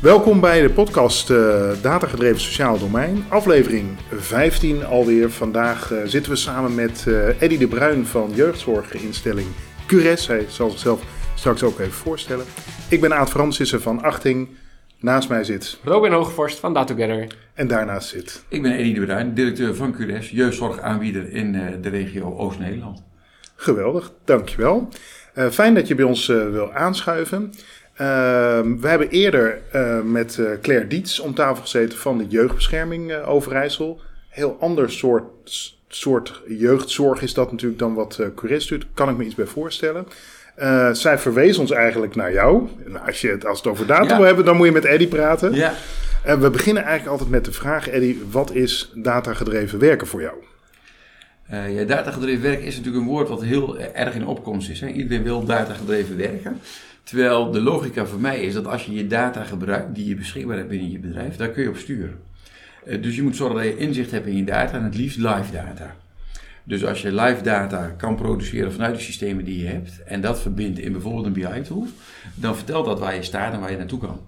Welkom bij de podcast uh, Datagedreven Sociaal Domein, aflevering 15 alweer. Vandaag uh, zitten we samen met uh, Eddy de Bruin van jeugdzorginstelling Cures. Hij zal zichzelf straks ook even voorstellen. Ik ben Aad Francissen van Achting. Naast mij zit Robin Hoogvorst van Datogether. En daarnaast zit... Ik ben Eddy de Bruin, directeur van Cures, jeugdzorgaanbieder in de regio Oost-Nederland. Geweldig, dankjewel. fijn dat je bij ons wil aanschuiven. Ehm, we hebben eerder uh, met uh, Claire Diets om tafel gezeten van de jeugdbescherming uh, Overijssel. Heel ander soort, soort jeugdzorg is dat natuurlijk dan wat uh, Curis doet. Kan ik me iets bij voorstellen. zij verwees ons eigenlijk naar jou. Nou, als, je het, als het over data ja. wil hebben, dan moet je met Eddy praten. Ja. we beginnen eigenlijk altijd met de vraag, Eddy, wat is datagedreven werken voor jou? ja, datagedreven werken is natuurlijk een woord wat heel erg in opkomst is. Hè? Iedereen wil datagedreven werken. Terwijl de logica voor mij is dat als je je data gebruikt die je beschikbaar hebt binnen je bedrijf, daar kun je op sturen. Uh, dus je moet zorgen dat je inzicht hebt in je data en het liefst live data. Dus als je live data kan produceren vanuit de systemen die je hebt en dat verbindt in bijvoorbeeld een BI-tool, dan vertelt dat waar je staat en waar je naartoe kan.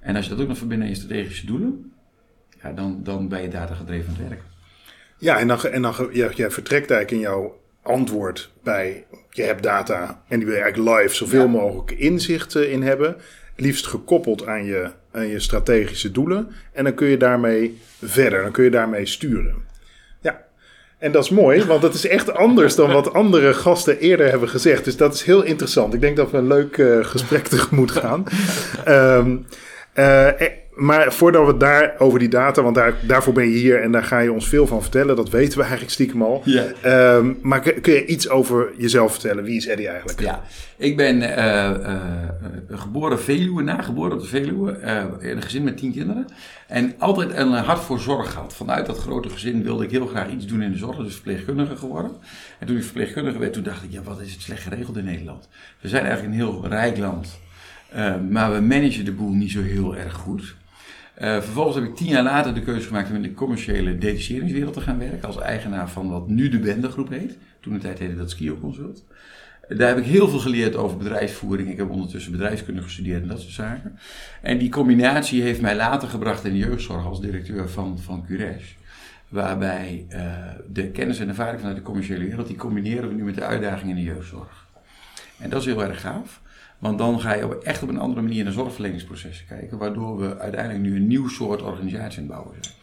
En als je dat ook nog verbindt aan je strategische doelen, ja, dan, dan ben je data gedreven aan het werk. Ja, en dan, en dan jij vertrekt eigenlijk in jouw antwoord bij je hebt data en die wil je eigenlijk live zoveel mogelijk inzicht in hebben. Liefst gekoppeld aan je, aan je strategische doelen. En dan kun je daarmee verder, dan kun je daarmee sturen. Ja, en dat is mooi, want dat is echt anders dan wat andere gasten eerder hebben gezegd. Dus dat is heel interessant. Ik denk dat we een leuk uh, gesprek tegemoet gaan. um, uh, maar voordat we daar over die data, want daar, daarvoor ben je hier en daar ga je ons veel van vertellen. Dat weten we eigenlijk stiekem al. Um, maar kun, je iets over jezelf vertellen? Wie is Eddie eigenlijk? Ja, ik ben uh, uh, geboren Veluwe, nageboren op de Veluwe, uh, in een gezin met tien kinderen. En altijd een hart voor zorg gehad. Vanuit dat grote gezin wilde ik heel graag iets doen in de zorg, dus verpleegkundige geworden. En toen ik verpleegkundige werd, toen dacht ik, ja, wat is het slecht geregeld in Nederland? We zijn eigenlijk een heel rijk land. Maar we managen de boel niet zo heel erg goed. Uh, vervolgens heb ik tien jaar later de keuze gemaakt om in de commerciële detacheringswereld te gaan werken. Als eigenaar van wat nu de Bende Groep heet. Toen de tijd heette dat Skio Consult. Daar heb ik heel veel geleerd over bedrijfsvoering. Ik heb ondertussen bedrijfskunde gestudeerd en dat soort zaken. En die combinatie heeft mij later gebracht in de jeugdzorg als directeur van, van Cures. Waarbij uh, de kennis en ervaring vanuit de commerciële wereld, die combineren we nu met de uitdagingen in de jeugdzorg. En dat is heel erg gaaf. Want dan ga je echt op een andere manier naar zorgverleningsprocessen kijken, waardoor we uiteindelijk nu een nieuw soort organisatie aan het bouwen zijn.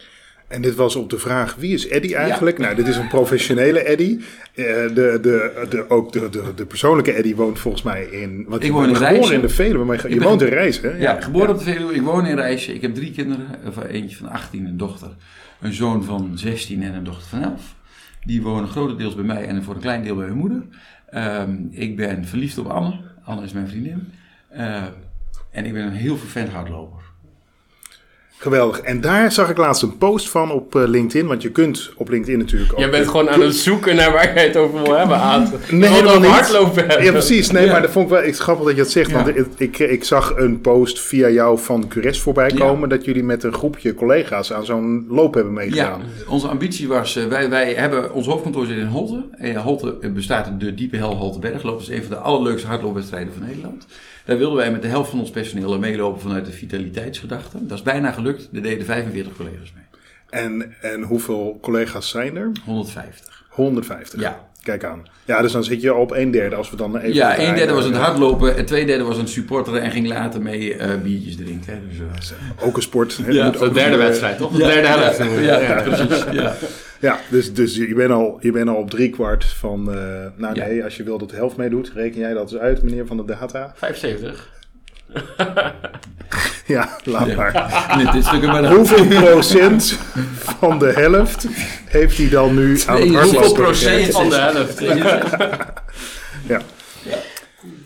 En dit was op de vraag, wie is Eddy eigenlijk? Nou, dit is een professionele Eddy. Uh, de, de, de, ook de, de, de persoonlijke Eddy woont volgens mij in... Want ik woon in geboren in de Veluwe, maar je, je woont in Rijs, hè? Ja, ja geboren ja. op de Veluwe. Ik woon in Rijs. Ik heb drie kinderen. Eentje van 18, een dochter. Een zoon van 16 en een dochter van 11. Die wonen grotendeels bij mij en voor een klein deel bij mijn moeder. Um, ik ben verliefd op Anne. Anne is mijn vriendin. Uh, en ik ben een heel vervent hardloper. Geweldig. En daar zag ik laatst een post van op uh, LinkedIn. Want je kunt op LinkedIn natuurlijk ook... Je bent gewoon aan het zoeken naar waar jij het over wil hebben, Aad. Nee, helemaal niet. hardlopen hebben. Ja, precies. Nee, ja. maar dat vond ik wel ik grappig dat je dat zegt. Ja. Want ik, ik, ik, zag een post via jou van Cures voorbij komen... dat jullie met een groepje collega's aan zo'n loop hebben meegedaan. Ja, onze ambitie was... Uh, wij, wij hebben... Ons hoofdkantoor zit in Holte. En Holte bestaat uit de Diepe Hel Holtebergloop. Dat is een van de allerleukste hardloopwedstrijden van Nederland. Daar wilden wij met de helft van ons personeel meelopen vanuit de vitaliteitsgedachte. Dat is bijna gelukt. Er deden 45 collega's mee. En, en hoeveel collega's zijn er? 150. 150? Ja. Kijk aan. Ja, dus dan zit je al op een derde als we dan even... Ja, een derde was het hardlopen en twee derde was een supporter en ging later mee uh, biertjes drinken. Dus, uh... Ook een sport. Ja, de derde wedstrijd, toch? De derde helft. Ja, ja, ja, precies. Ja. Ja, dus, dus je bent al, je bent al op drie kwart van... Uh, nou nee, ja. als je wil dat de helft meedoet, reken jij dat eens uit, meneer van de data? 75. ja, laat Ja. maar. Hoeveel procent van de helft heeft hij dan nu aan het Hoeveel procent van de helft? Ja.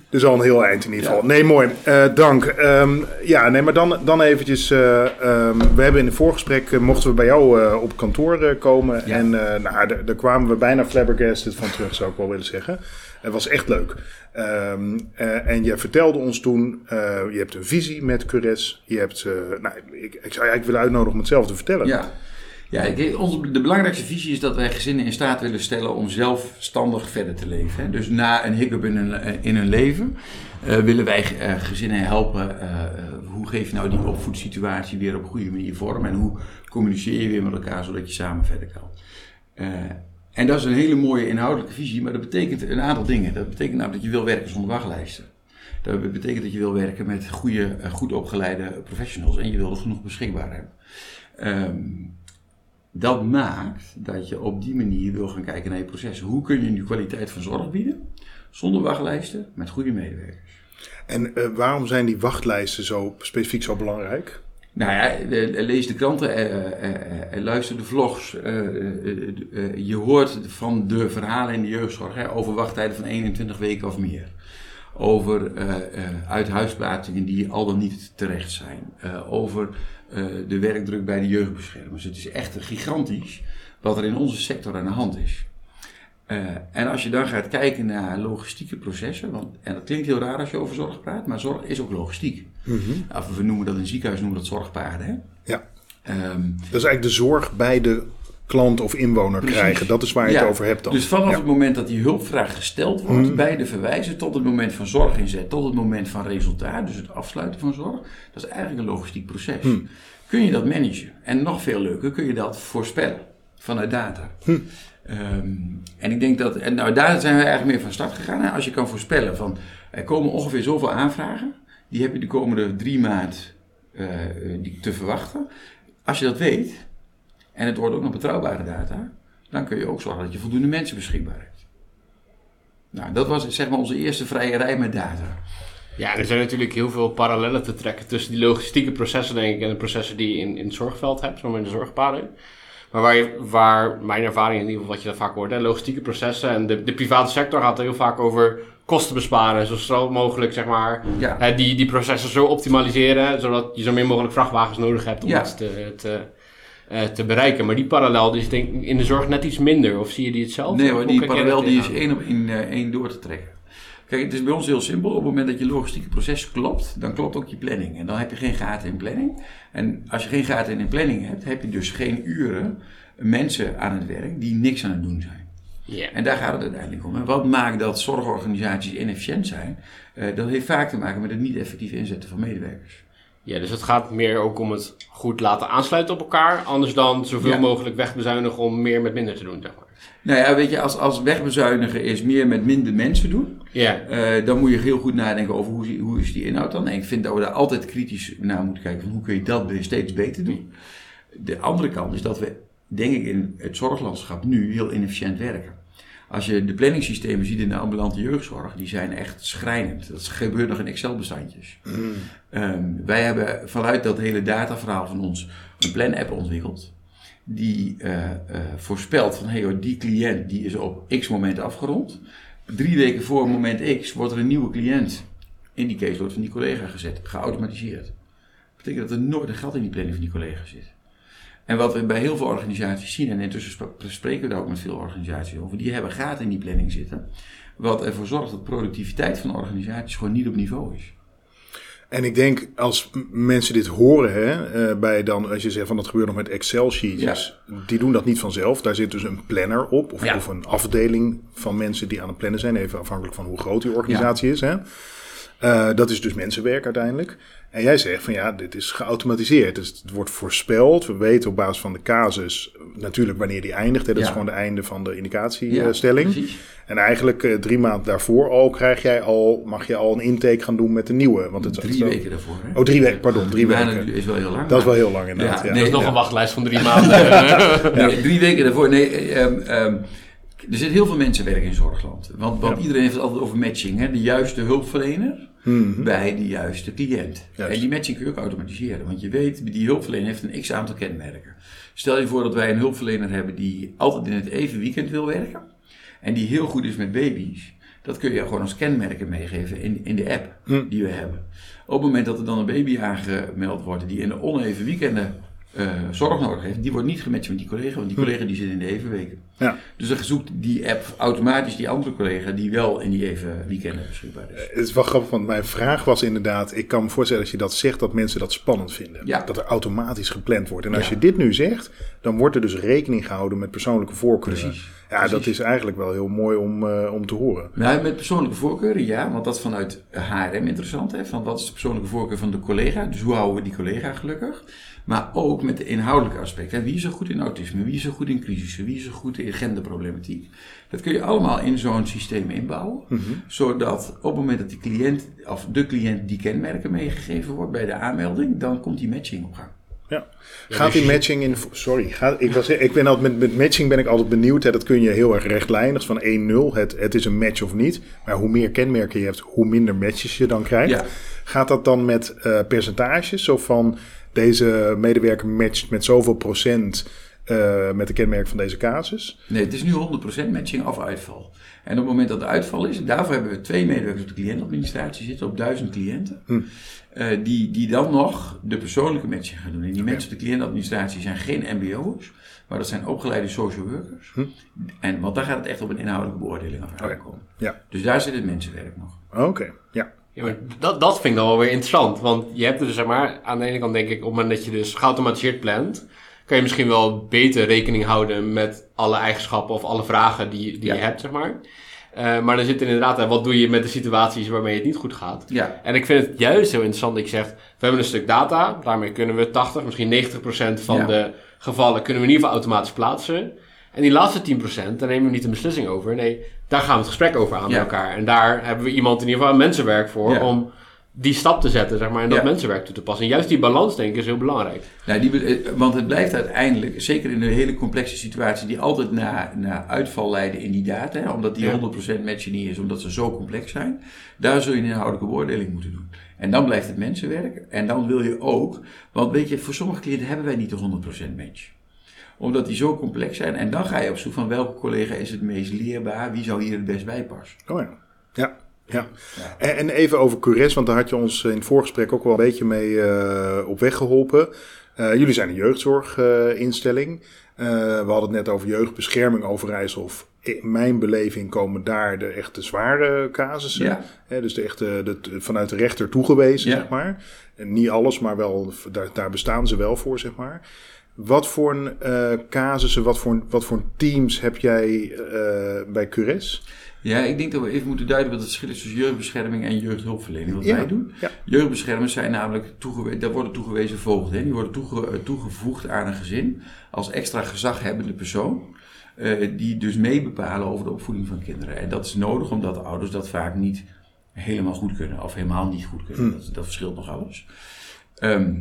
Dus al een heel eind in ieder geval. Nee, mooi. Eh, dank. Ehm, ja, nee, maar dan, dan eventjes. eh, ehm, we hebben in het voorgesprek, eh, mochten we bij jou op kantoor komen. Ja. En nou, daar- daar kwamen we bijna flabbergasted van terug, zou ik wel willen zeggen. Het was echt leuk. Ehm, eh, en je vertelde ons toen, je hebt een visie met Cures. Je hebt, nou, ik, ik zou je eigenlijk willen uitnodigen om het zelf te vertellen. Ja, ja onze, de belangrijkste visie is dat wij gezinnen in staat willen stellen om zelfstandig verder te leven. Dus na een hiccup in hun, in hun leven eh, willen wij eh, gezinnen helpen. eh, hoe geef je nou die opvoedsituatie weer op goede manier vorm en hoe communiceer je weer met elkaar zodat je samen verder kan. Eh, en dat is een hele mooie inhoudelijke visie, maar dat betekent een aantal dingen. Dat betekent namelijk dat je wil werken zonder wachtlijsten. Dat betekent dat je wil werken met goede, eh, goed opgeleide professionals en je wil er genoeg beschikbaar hebben. Ehm, dat maakt dat je op die manier wil gaan kijken naar je processen. Hoe kun je nu kwaliteit van zorg bieden zonder wachtlijsten met goede medewerkers? En uh, waarom zijn die wachtlijsten zo specifiek zo belangrijk? Nou ja, lees de kranten, uh, luister de vlogs. je hoort van de verhalen in de jeugdzorg hè, over wachttijden van 21 weken of meer. Over uithuisplaatsingen die al dan niet terecht zijn. over de werkdruk bij de jeugdbeschermers. Het is echt gigantisch wat er in onze sector aan de hand is. Uh, en als je dan gaat kijken naar logistieke processen, want, en dat klinkt heel raar als je over zorg praat, maar zorg is ook logistiek. Mm -hmm. we noemen dat in ziekenhuis noemen dat zorgpaarden. Hè? Ja. Um, dat is eigenlijk de zorg bij de klant of inwoner precies. krijgen. Dat is waar je ja. het over hebt dan. Dus vanaf ja. het moment dat die hulpvraag gesteld wordt mm -hmm. bij de verwijzer tot het moment van zorginzet, tot het moment van resultaat, dus het afsluiten van zorg, dat is eigenlijk een logistiek proces. Mm. Kun je dat managen? En nog veel leuker, kun je dat voorspellen vanuit data. Um, en ik denk dat, en nou, daar zijn we eigenlijk mee van start gegaan. Hè? Als je kan voorspellen van er komen ongeveer zoveel aanvragen, die heb je de komende drie maanden uh, die te verwachten. Als je dat weet, en het wordt ook nog betrouwbare data, dan kun je ook zorgen dat je voldoende mensen beschikbaar hebt. Nou, dat was zeg maar onze eerste vrije rij met data. Ja, er zijn natuurlijk heel veel parallellen te trekken tussen die logistieke processen, denk ik, en de processen die je in, in het zorgveld hebt, zoals in de zorgpaden. Maar waar, je, waar mijn ervaring in ieder geval, wat je daar vaak hoort, hè, logistieke processen en de, de private sector gaat er heel vaak over kosten besparen. Zo snel mogelijk, zeg maar, Ja. hè, die, die processen zo optimaliseren, zodat je zo min mogelijk vrachtwagens nodig hebt om Ja. dat te, te, eh, te bereiken. Maar die parallel is denk ik in de zorg net iets minder. Of zie je die hetzelfde? Nee hoe die parallel die is één op één, eh, één door te trekken. Kijk, het is bij ons heel simpel. Op het moment dat je logistieke proces klopt, dan klopt ook je planning. En dan heb je geen gaten in planning. En als je geen gaten in planning hebt, heb je dus geen uren mensen aan het werk die niks aan het doen zijn. Ja. En daar gaat het uiteindelijk om. En wat maakt dat zorgorganisaties inefficiënt zijn? Eh, dat heeft vaak te maken met het niet effectief inzetten van medewerkers. Ja, dus het gaat meer ook om het goed laten aansluiten op elkaar. Anders dan zoveel Ja. mogelijk wegbezuinigen om meer met minder te doen, zeg maar. Nou ja, weet je, als, als wegbezuinigen is meer met minder mensen doen, Ja, Eh, dan moet je heel goed nadenken over hoe, hoe is die inhoud dan. En ik vind dat we daar altijd kritisch naar moeten kijken van hoe kun je dat weer steeds beter doen. De andere kant is dat we, denk ik, in het zorglandschap nu heel inefficiënt werken. Als je de planningssystemen ziet in de ambulante jeugdzorg, die zijn echt schrijnend. Dat gebeurt nog in Excel-bestandjes. Ehm, wij hebben vanuit dat hele dataverhaal van ons een plan-app ontwikkeld. Die eh, eh, voorspelt van, hey hoor, die cliënt die is op x moment afgerond. Drie weken voor moment X wordt er een nieuwe cliënt in die caseload van die collega gezet, geautomatiseerd. Dat betekent dat er nooit een gat in die planning van die collega zit. En wat we bij heel veel organisaties zien, en intussen sp- spreken we daar ook met veel organisaties over, die hebben gaten in die planning zitten. Wat ervoor zorgt dat productiviteit van organisaties gewoon niet op niveau is. En ik denk als mensen dit horen, hè, eh, bij dan, als je zegt van dat gebeurt nog met Excel-sheetjes, die doen dat niet vanzelf. Daar zit dus een planner op, of, Ja. of een afdeling van mensen die aan het plannen zijn, even afhankelijk van hoe groot die organisatie is. Hè. Eh, dat is dus mensenwerk uiteindelijk. En jij zegt van ja, dit is geautomatiseerd. Dus het wordt voorspeld. We weten op basis van de casus natuurlijk wanneer die eindigt. Hè. Dat Ja. is gewoon het einde van de indicatiestelling. En eigenlijk eh, drie maanden daarvoor al krijg jij al, mag je al een intake gaan doen met de nieuwe. Want het Drie weken daarvoor. Hè? Oh, drie weken, pardon, drie weken. is wel heel lang. Dat is wel heel lang inderdaad. Ja, Ja, nee, dat is nog ja. een wachtlijst van drie maanden. Nee, drie weken daarvoor. Nee, ehm, er zit heel veel mensenwerk in zorgland. Want, want Ja. iedereen heeft het altijd over matching. Hè? De juiste hulpverlener Mhm. bij de juiste cliënt. Juist. En die matching kun je ook automatiseren. Want je weet, die hulpverlener heeft een x-aantal kenmerken. Stel je voor dat wij een hulpverlener hebben die altijd in het even weekend wil werken. En die heel goed is met baby's. Dat kun je gewoon als kenmerken meegeven in, in de app Hm. die we hebben. Op het moment dat er dan een baby aangemeld wordt die in de oneven weekenden eh, zorg nodig heeft, die wordt niet gematcht met die collega, want die collega die zit in de even weken. Ja. Dus dan zoekt die app automatisch die andere collega die wel in die even weekenden beschikbaar is. Het is wel grappig, want mijn vraag was inderdaad... Ik kan me voorstellen als je dat zegt, dat mensen dat spannend vinden. Ja. Dat er automatisch gepland wordt. En als Ja. je dit nu zegt, dan wordt er dus rekening gehouden met persoonlijke voorkeuren. Precies. Ja, dat is eigenlijk wel heel mooi om, eh, om te horen. Nou, met persoonlijke voorkeuren, ja, want dat is vanuit HRM interessant. Hè, van wat is de persoonlijke voorkeur van de collega? Dus hoe houden we die collega gelukkig? Maar ook met de inhoudelijke aspecten. Wie is er goed in autisme? Wie is er goed in crisissen? Wie is er goed in genderproblematiek? Dat kun je allemaal in zo'n systeem inbouwen. Zodat op het moment dat die cliënt, of de cliënt die kenmerken meegegeven wordt bij de aanmelding, dan komt die matching op gang. Ja. Gaat die matching in. Sorry, gaat, ik, was, ik ben altijd met, met matching ben ik altijd benieuwd. Hè, dat kun je heel erg rechtlijnig van 1-0. Het, het is een match of niet. Maar hoe meer kenmerken je hebt, hoe minder matches je dan krijgt. Ja. Gaat dat dan met eh, percentages? Zo van deze medewerker matcht met zoveel procent eh, met de kenmerken van deze casus? Nee, het is nu 100% matching of uitval. En op het moment dat de uitval is, daarvoor hebben we twee medewerkers op de cliëntadministratie zitten, op duizend cliënten. eh, die, die dan nog de persoonlijke matching gaan doen. En die mensen op de cliëntadministratie zijn geen MBO'ers, maar dat zijn opgeleide social workers. En, want daar gaat het echt op een inhoudelijke beoordeling af aankomen. Ja, Dus daar zit het mensenwerk nog. oké. Ja. Ja, maar dat, dat vind ik dan wel weer interessant. Want je hebt er dus, zeg maar, aan de ene kant denk ik, op het moment dat je dus geautomatiseerd plant, kan je misschien wel beter rekening houden met alle eigenschappen of alle vragen die, die Ja. je hebt, zeg maar. Eh, maar dan zit er inderdaad, wat doe je met de situaties waarmee het niet goed gaat? Ja, En ik vind het juist heel interessant dat je zegt, we hebben een stuk data, daarmee kunnen we 80, misschien 90% van Ja. de gevallen kunnen we in ieder geval automatisch plaatsen. En die laatste 10%, daar nemen we niet een beslissing over. Nee, daar gaan we het gesprek over aan Ja. met elkaar. En daar hebben we iemand in ieder geval mensenwerk voor Ja. om die stap te zetten, zeg maar, en dat Ja. mensenwerk toe te passen. En juist die balans, denk ik, is heel belangrijk. nou, die, eh, want het blijft uiteindelijk, zeker in een hele complexe situatie, die altijd naar, naar uitval leiden in die data, hè, omdat die Ja. 100% matchen niet is, omdat ze zo complex zijn, daar zul je een inhoudelijke beoordeling moeten doen. En dan blijft het mensenwerk. En dan wil je ook, want weet je, voor sommige cliënten hebben wij niet de 100% match. Omdat die zo complex zijn. En dan ga je op zoek van welke collega is het meest leerbaar, wie zou hier het best bij passen. Oh ja. Ja. Ja. En, en even over Cures, want daar had je ons in het voorgesprek ook wel een beetje mee eh, op weg geholpen. Eh, jullie zijn een jeugdzorginstelling. Eh, we hadden het net over jeugdbescherming Overijssel. Of in mijn beleving komen daar de echte zware casussen. Ja. Hè, dus de echte, de, vanuit de rechter toegewezen, Ja. zeg maar. En niet alles, maar wel, daar, daar bestaan ze wel voor, zeg maar. Wat voor een, eh, casussen, wat voor, wat voor teams heb jij eh, bij Cures? Ja, ik denk dat we even moeten duiden wat het verschil is tussen jeugdbescherming en jeugdhulpverlening. Wat Ja. wij doen. Ja. Jeugdbeschermers zijn namelijk toegewe- daar worden toegewezen voogden. Die worden toege- eh, toegevoegd aan een gezin als extra gezaghebbende persoon. die dus mee bepalen over de opvoeding van kinderen. En dat is nodig omdat de ouders dat vaak niet helemaal goed kunnen. Of helemaal niet goed kunnen. Dat, dat verschilt nog alles. Ehm,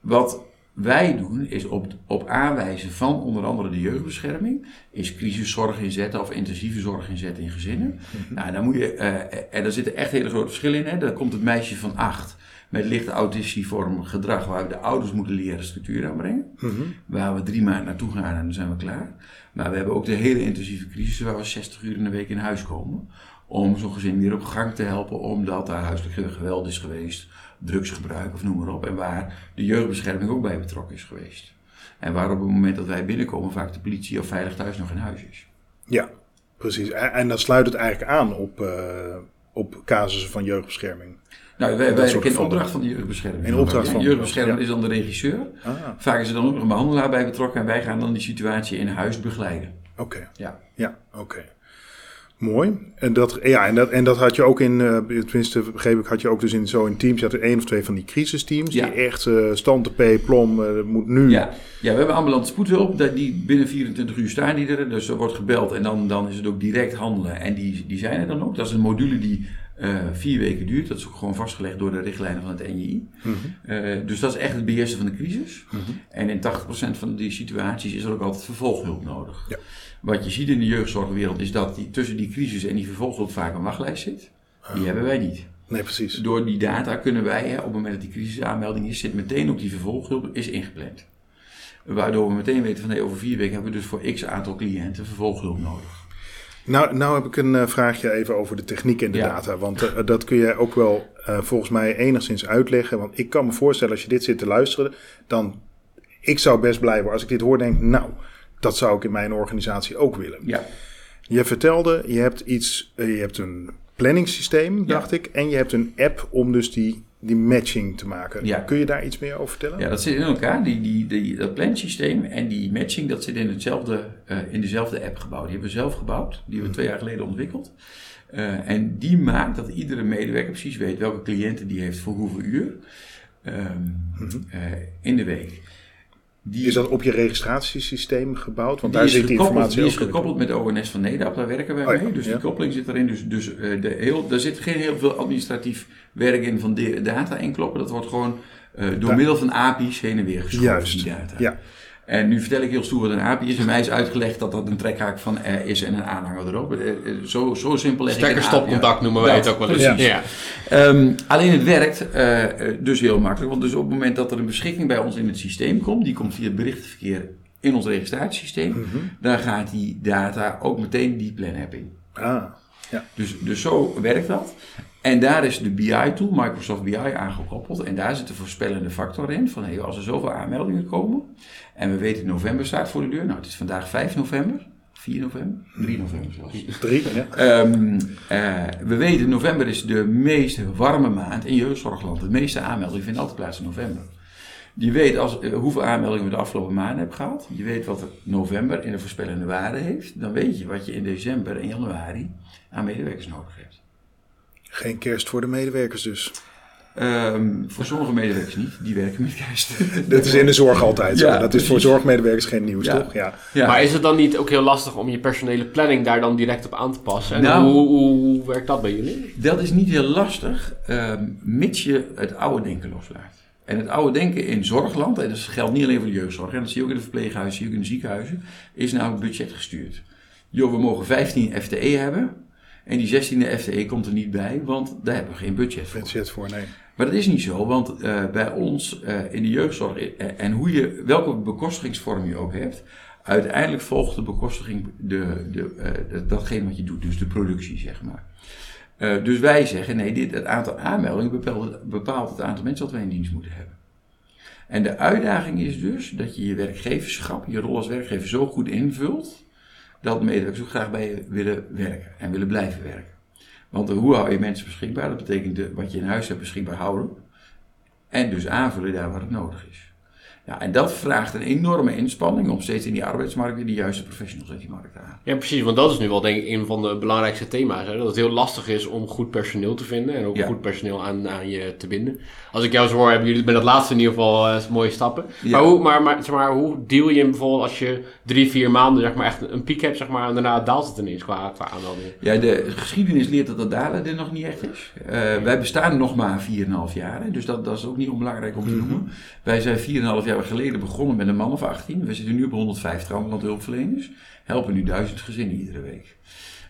wat wij doen is op, op aanwijzen van onder andere de jeugdbescherming, is crisiszorg inzetten of intensieve zorg inzetten in gezinnen. Nou, dan moet je, eh, en daar zitten echt hele grote verschillen in. Hè. Dan komt het meisje van acht met licht autistiform gedrag, waar we de ouders moeten leren structuur aanbrengen. Waar we drie maanden naartoe gaan en dan zijn we klaar. Maar we hebben ook de hele intensieve crisis waar we 60 uur in de week in huis komen. Om zo'n gezin weer op gang te helpen, omdat daar huiselijk geweld is geweest, drugsgebruik of noem maar op. En waar de jeugdbescherming ook bij betrokken is geweest. En waar op het moment dat wij binnenkomen vaak de politie of veilig thuis nog in huis is. Ja, precies. En, en dan sluit het eigenlijk aan op, eh, op casussen van jeugdbescherming. Nou, wij, Dat soort in opdracht van de jeugdbescherming. In opdracht van- jeugdbescherming ja. is dan de regisseur. Ah, Vaak is er dan ook nog een behandelaar bij betrokken en wij gaan dan die situatie in huis begeleiden. oké. Ja. Ja, oké. Mooi. En dat, ja, en, dat, en dat had je ook in, eh, tenminste begreep ik, had je ook dus in zo'n teams, je had er één of twee van die crisisteams, Ja. die echt eh stand de P, plom, eh, moet nu. Ja. ja, we hebben ambulante spoedhulp. Die binnen 24 uur staan die er. Dus er wordt gebeld en dan, dan is het ook direct handelen. En die, die zijn er dan ook. Dat is een module die eh, vier weken duurt. Dat is ook gewoon vastgelegd door de richtlijnen van het NJI. Eh, dus dat is echt het beheersen van de crisis. En in 80% van die situaties is er ook altijd vervolghulp nodig. Ja. Wat je ziet in de jeugdzorgwereld is dat die, tussen die crisis en die vervolghulp vaak een wachtlijst zit. Die hebben wij niet. Nee, precies. Door die data kunnen wij, hè, op het moment dat die crisisaanmelding is, zit meteen op die vervolghulp is ingepland. Waardoor we meteen weten van hey, over vier weken hebben we dus voor x aantal cliënten vervolghulp nodig. Nou, nou heb ik een eh, vraagje even over de techniek en de Ja. data. Want eh, dat kun jij ook wel eh, volgens mij enigszins uitleggen. Want ik kan me voorstellen als je dit zit te luisteren, dan ik zou best blij worden als ik dit hoor denk, nou, dat zou ik in mijn organisatie ook willen. Ja, Je vertelde, je hebt iets, je hebt een planningssysteem, Ja. dacht ik, en je hebt een app om dus die die matching te maken. Ja. Kun je daar iets meer over vertellen? Ja, dat zit in elkaar. Die, die, die, dat plansysteem en die matching, dat zit in, hetzelfde, eh, in dezelfde app gebouwd. Die hebben we zelf gebouwd. Die hebben we twee jaar geleden ontwikkeld. Eh, en die maakt dat iedere medewerker precies weet welke cliënten die heeft voor hoeveel uur ehm, eh, in de week. Die, Is dat op je registratiesysteem gebouwd? Want die daar zit die informatie die is gekoppeld met de ONS van Nederland, daar werken wij Oh ja, mee. Dus ja. die koppeling zit erin. Dus, dus eh, de heel, daar zit geen heel veel administratief werk in van de- data inkloppen. Dat wordt gewoon eh, door middel van API's heen en weer geschoven, Juist. die data. Ja. En nu vertel ik heel stoer wat een API is. En mij is uitgelegd dat dat een trekhaak van R is en een aanhanger erop. Eh, eh, Zo, zo simpel leg uit. Stekkerstopcontact noemen wij Dat, het ook wel eens. precies. Ja. Ehm, alleen het werkt eh, eh, dus heel makkelijk. Want dus op het moment dat er een beschikking bij ons in het systeem komt, die komt via het berichtenverkeer in ons registratiesysteem, Mhm. dan gaat die data ook meteen die plan-app in. Ah, Dus, dus zo werkt dat. En daar is de BI-tool, Microsoft BI, aangekoppeld. En daar zit de voorspellende factor in. Van hey, als er zoveel aanmeldingen komen. En we weten november staat voor de deur. Nou, het is vandaag 5 november. 4 november? 3 november zelfs. drie. Ja. Ehm, eh, we weten, november is de meest warme maand in jeugdzorgland. De meeste aanmeldingen vinden altijd plaats in november. Je weet als, eh, hoeveel aanmeldingen we de afgelopen maanden hebben gehad. Je weet wat november in de voorspellende waarde heeft. Dan weet je wat je in december en januari aan medewerkers nodig hebt. Geen kerst voor de medewerkers dus. Ehm, voor sommige medewerkers niet, die werken met kerst. Dat is in de zorg altijd zo. Ja, dat is voor zorgmedewerkers geen nieuws, Ja. toch? Ja. Ja. Maar is het dan niet ook heel lastig om je personele planning daar dan direct op aan te passen? En Nou. hoe, hoe, hoe werkt dat bij jullie? Dat is niet heel lastig, ehm, mits je het oude denken loslaat. En het oude denken in zorgland, en dat geldt niet alleen voor de jeugdzorg, en dat zie je ook in de verpleeghuizen, zie je ook in de ziekenhuizen, is namelijk budgetgestuurd. Joh, we mogen 15 FTE hebben, en die 16e FTE komt er niet bij, want daar hebben we geen budget voor. Budget voor, nee. Maar dat is niet zo, want eh, bij ons eh, in de jeugdzorg, eh, en hoe je, welke bekostigingsvorm je ook hebt, uiteindelijk volgt de bekostiging de, de, datgene wat je doet, dus de productie, zeg maar. Dus wij zeggen, nee, dit, het aantal aanmeldingen bepaalt, bepaalt het aantal mensen dat wij in dienst moeten hebben. En de uitdaging is dus dat je je werkgeverschap, je rol als werkgever zo goed invult, dat medewerkers ook graag bij je willen werken en willen blijven werken. Want hoe hou je mensen beschikbaar? Dat betekent de, wat je in huis hebt beschikbaar houden. En dus aanvullen daar waar het nodig is. Ja, en dat vraagt een enorme inspanning om steeds in die arbeidsmarkt weer de juiste professionals uit die markt te halen. Ja, precies. Want dat is nu wel denk ik een van de belangrijkste thema's. Hè? Dat het heel lastig is om goed personeel te vinden. En ook Ja. goed personeel aan, aan je te binden. Als ik jou zo hoor, hebben jullie bij dat laatste in ieder geval eh, mooie stappen. Ja. Maar, hoe, maar, maar, zeg maar hoe deal je bijvoorbeeld als je drie, vier maanden zeg maar, echt een piek hebt. Zeg maar, en daarna daalt het ineens qua, qua aanmeldingen. Ja, de geschiedenis leert dat dat dalen er nog niet echt is. Eh, wij bestaan nog maar 4,5 jaar, hè, dus dat, dat is ook niet onbelangrijk om te noemen. Wij zijn 4,5 jaar geleden begonnen met een man of 18. We zitten nu op 150 ambulante hulpverleners. Helpen nu duizend gezinnen iedere week.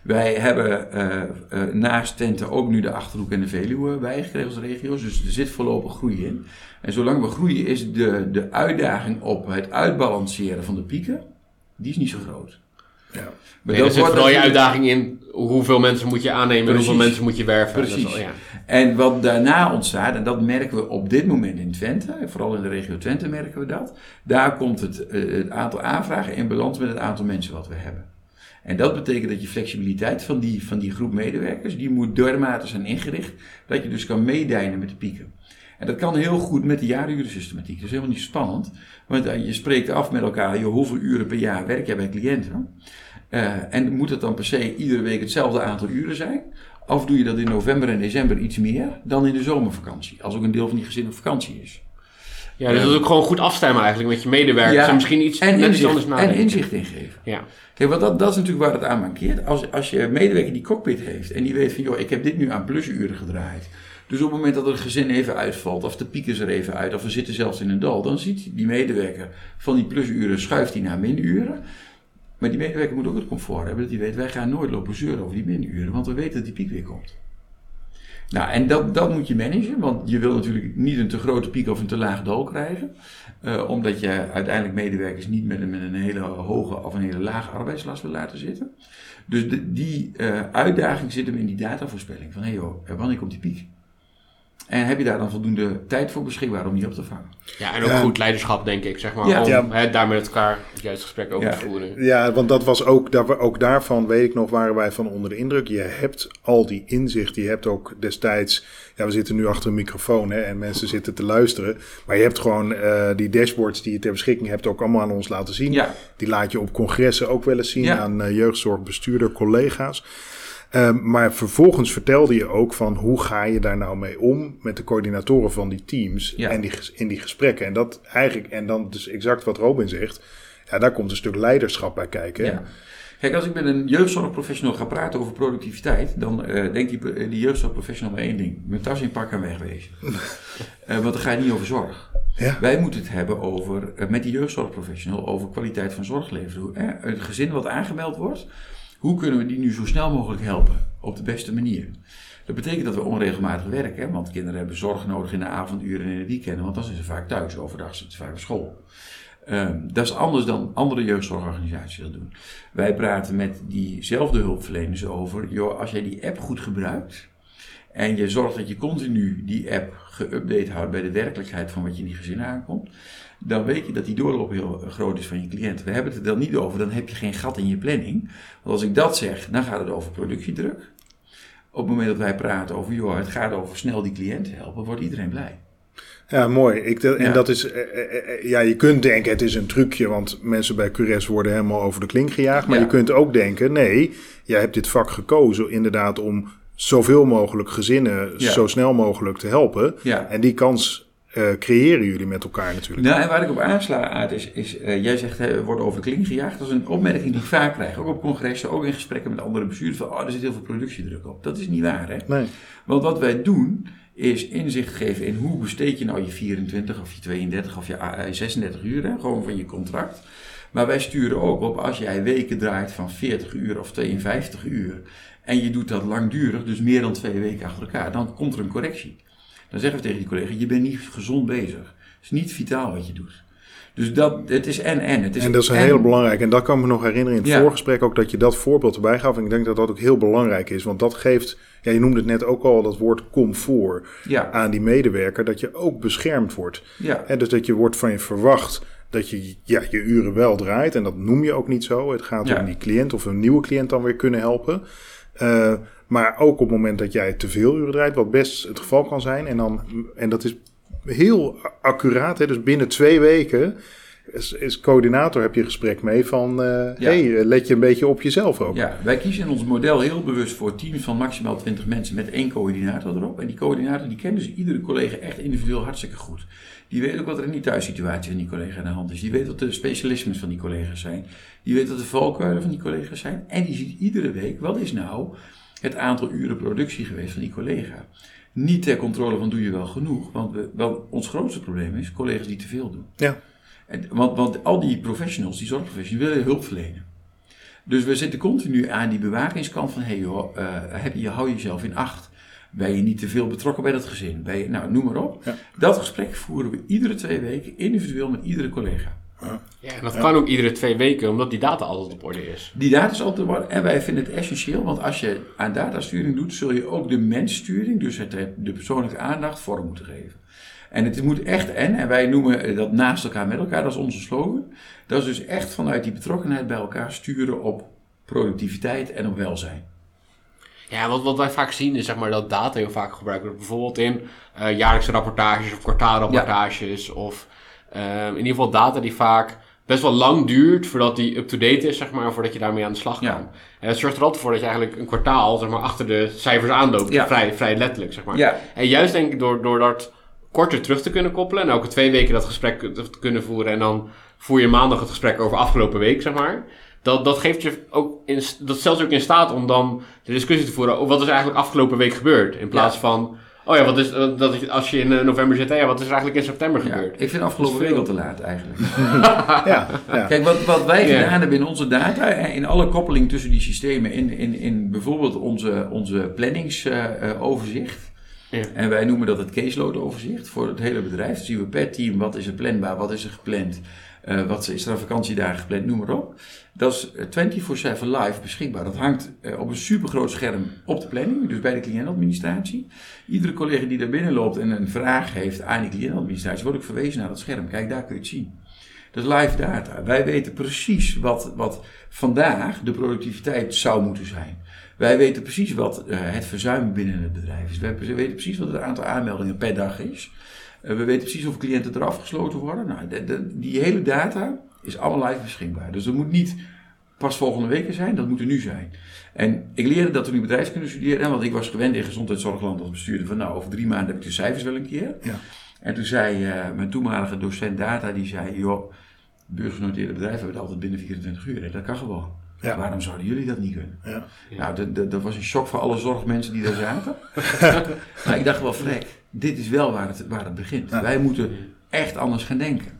Wij hebben eh, eh, naast Tenten ook nu de Achterhoek en de Veluwe bijgekregen als regio's. Dus er zit voorlopig groei in. En zolang we groeien is de, de uitdaging op het uitbalanceren van de pieken, die is niet zo groot. Ja. Maar Nee, er dat zit wordt vooral je uitdaging in hoeveel mensen moet je aannemen en hoeveel mensen moet je werven. Dat is Precies. wel- ja. En wat daarna ontstaat, en dat merken we op dit moment in Twente, en vooral in de regio Twente merken we dat, daar komt het, eh, het aantal aanvragen in balans met het aantal mensen wat we hebben. En dat betekent dat je flexibiliteit van die, van die groep medewerkers, die moet dermate zijn ingericht, dat je dus kan meedijnen met de pieken. En dat kan heel goed met de jaarurensystematiek. Dat is helemaal niet spannend, want eh, je spreekt af met elkaar, joh, hoeveel uren per jaar werk jij bij cliënten? Eh, en moet het dan per se iedere week hetzelfde aantal uren zijn? Of doe je dat in november en december iets meer dan in de zomervakantie? Als ook een deel van die gezin op vakantie is. ja, dus dat is ook gewoon goed afstemmen eigenlijk met je medewerkers. Ja, En misschien iets, En iets inzicht, anders en inzicht ingeven. Ja. Kijk, want dat, dat is natuurlijk waar het aan mankeert. Als, als je medewerker die cockpit heeft en die weet van, joh, ik heb dit nu aan plusuren gedraaid. Dus op het moment dat er een gezin even uitvalt, of de piek is er even uit, of we zitten zelfs in een dal, dan ziet die medewerker van die plusuren, schuift hij naar minuren. Maar die medewerker moet ook het comfort hebben dat hij weet, wij gaan nooit lopen zeuren over die minuren, want we weten dat die piek weer komt. Nou, en dat, dat moet je managen, want je wil natuurlijk niet een te grote piek of een te laag dal krijgen. eh, omdat je uiteindelijk medewerkers niet met een, met een hele hoge of een hele lage arbeidslast wil laten zitten. Dus die eh, uitdaging zit hem in die datavoorspelling. Van hé hey joh, wanneer komt die piek? En heb je daar dan voldoende tijd voor beschikbaar om die op te vangen? Ja, en ook Ja. goed leiderschap, denk ik, zeg maar. Ja. Om Ja. daar met elkaar het juiste gesprek over Ja. te voeren. Ja, want dat was ook, daar, ook daarvan, weet ik nog, waren wij van onder de indruk. Je hebt al die inzicht. Je hebt ook destijds, ja, we zitten nu achter een microfoon hè, en mensen zitten te luisteren. Maar je hebt gewoon eh, die dashboards die je ter beschikking hebt ook allemaal aan ons laten zien. Ja. Die laat je op congressen ook wel eens zien Ja. aan eh, jeugdzorgbestuurder, collega's. Ehm, maar vervolgens vertelde je ook van hoe ga je daar nou mee om met de coördinatoren van die teams Ja. en die, in die gesprekken. En dat eigenlijk, en dan dus exact wat Robin zegt, ja, daar komt een stuk leiderschap bij kijken. Ja. Kijk, als ik met een jeugdzorgprofessional ga praten over productiviteit, dan eh denkt die, eh, die jeugdzorgprofessional maar één ding: mijn tas inpakken en wegwezen. Eh, want dan ga je niet over zorg. Ja. Wij moeten het hebben over, met die jeugdzorgprofessional over kwaliteit van zorg leveren. Hoe, een gezin wat aangemeld wordt, hoe kunnen we die nu zo snel mogelijk helpen op de beste manier? Dat betekent dat we onregelmatig werken, want kinderen hebben zorg nodig in de avonduren en in de weekenden, want dan zijn ze vaak thuis, overdag zijn ze vaak op school. Ehm, dat is anders dan andere jeugdzorgorganisaties dat doen. Wij praten met diezelfde hulpverleners over, joh, als jij die app goed gebruikt en je zorgt dat je continu die app geüpdate houdt bij de werkelijkheid van wat je in die gezin aankomt, dan weet je dat die doorloop heel groot is van je cliënt. We hebben het er dan niet over, dan heb je geen gat in je planning. Want als ik dat zeg, dan gaat het over productiedruk. Op het moment dat wij praten over, joh, het gaat over snel die cliënt helpen, wordt iedereen blij. Ja, mooi. Ik, dat- en Ja. dat is, eh, eh, eh, ja, je kunt denken het is een trucje, want mensen bij Cures worden helemaal over de klink gejaagd. Maar Ja. je kunt ook denken, nee, jij hebt dit vak gekozen inderdaad om zoveel mogelijk gezinnen Ja. zo snel mogelijk te helpen. En die kans eh, creëren jullie met elkaar natuurlijk. Nou, en waar ik op aansla, Aad, is, is eh, jij zegt, worden over de kling gejaagd. Dat is een opmerking die ik vaak krijg, ook op congressen, ook in gesprekken met andere bestuurders, van, oh, er zit heel veel productiedruk op. Dat is niet waar, hè? Nee. Want wat wij doen, is inzicht geven in hoe besteed je nou je 24 of je 32 of je eh, 36 uur, hè, gewoon van je contract. Maar wij sturen ook op als jij weken draait van 40 uur of 52 uur en je doet dat langdurig, dus meer dan twee weken achter elkaar, dan komt er een correctie. Dan zeggen we tegen die collega, je bent niet gezond bezig. Het is niet vitaal wat je doet. Dus dat, het is en en. Het is En dat is een en- hele belangrijke. En dat kan ik me nog herinneren in het Ja. voorgesprek ook dat je dat voorbeeld erbij gaf. En ik denk dat dat ook heel belangrijk is. Want dat geeft, ja, je noemde het net ook al, dat woord comfort Ja, aan die medewerker. Dat je ook beschermd wordt. ja. Hè, dus dat je wordt van je verwacht dat je ja, je uren wel draait. En dat noem je ook niet zo. Het gaat om die cliënt of een nieuwe cliënt dan weer kunnen helpen. Eh, maar ook op het moment dat jij te veel uren draait, wat best het geval kan zijn. En, dan, en dat is heel accuraat. Hè, dus binnen twee weken is, is coördinator heb je een gesprek mee van... Ja. hey, let je een beetje op jezelf ook. Ja, wij kiezen in ons model heel bewust voor teams van maximaal 20 mensen met één coördinator erop. En die coördinator die kent dus iedere collega echt individueel hartstikke goed. Die weet ook wat er in die thuissituatie van die collega aan de hand is. Die weet wat de specialismes van die collega's zijn. Die weet wat de valkuilen van die collega's zijn. En die ziet iedere week wat is nou het aantal uren productie geweest van die collega. Niet ter controle van doe je wel genoeg. Want we, wel, ons grootste probleem is collega's die te veel doen. Ja. En, want, want al die professionals, die zorgprofessionals, willen hulp verlenen. Dus we zitten continu aan die bewakingskant van, hey joh, eh, heb je, hou jezelf in acht. Ben je niet te veel betrokken bij dat gezin? Ben je, nou, noem maar op. Ja. Dat gesprek voeren we iedere twee weken individueel met iedere collega. Ja, en dat kan ook iedere twee weken, omdat die data altijd op orde is. Die data is altijd worden en wij vinden het essentieel, want als je aan datasturing doet, zul je ook de menssturing, dus het, de persoonlijke aandacht, vorm moeten geven. En het moet echt en, en wij noemen dat naast elkaar met elkaar, dat is onze slogan. Dat is dus echt vanuit die betrokkenheid bij elkaar sturen op productiviteit en op welzijn. Ja, wat, wat wij vaak zien is zeg maar, dat data heel vaak gebruikt wordt. Bijvoorbeeld in eh, jaarlijkse rapportages of kwartaalrapportages. Of in ieder geval data die vaak best wel lang duurt voordat die up-to-date is, zeg maar, voordat je daarmee aan de slag kan. Ja. En dat zorgt er altijd voor dat je eigenlijk een kwartaal zeg maar, achter de cijfers aanloopt. Ja. Vrij, vrij letterlijk, zeg maar. Ja. En juist denk ik door, door dat korter terug te kunnen koppelen en elke twee weken dat gesprek te kunnen voeren en dan voer je maandag het gesprek over afgelopen week, zeg maar. Dat, dat geeft je ook in, dat stelt je ook in staat om dan de discussie te voeren over wat is eigenlijk afgelopen week gebeurd. In plaats van, oh ja, wat is, dat, dat, als je in eh, november zit, ja, wat is er eigenlijk in september Ja, gebeurd? ik vind afgelopen week al veel. te laat eigenlijk. Ja, ja. Kijk, wat, wat wij Ja. gedaan hebben in onze data, eh, in alle koppeling tussen die systemen, in, in, in bijvoorbeeld onze, onze planningsoverzicht, En wij noemen dat het caseload overzicht voor het hele bedrijf. Zien we per team wat is er planbaar, wat is er gepland, eh, wat is er aan vakantiedagen gepland, noem maar op. Dat is eh, 24/7 live beschikbaar. Dat hangt eh, op een supergroot scherm op de planning, dus bij de cliëntadministratie. Iedere collega die daar binnen loopt en een vraag heeft aan die cliëntadministratie, wordt ook verwezen naar dat scherm. Kijk, daar kun je het zien. Dat is live data. Wij weten precies wat, wat vandaag de productiviteit zou moeten zijn. Wij weten precies wat eh, het verzuim binnen het bedrijf is. Wij weten precies wat het aantal aanmeldingen per dag is. Eh, we weten precies hoeveel cliënten er afgesloten worden. Nou, de- de- die hele data is allemaal live beschikbaar. Dus dat moet niet pas volgende week zijn, dat moet er nu zijn. En ik leerde dat toen ik bedrijfskunde studeerde, want ik was gewend in gezondheidszorgland als bestuurder van nou, over drie maanden heb ik de cijfers wel een keer. Ja. En toen zei eh, mijn toenmalige docent data, die zei, joh, beursgenoteerde bedrijven hebben het altijd binnen 24 uur. Hè? Dat kan gewoon. Ja. Waarom zouden jullie dat niet kunnen? Ja. Nou, dat- dat- dat was een shock voor alle zorgmensen die daar zaten. maar ik dacht wel, vrek, dit is wel waar het, waar het begint. Ja. Wij moeten echt anders gaan denken.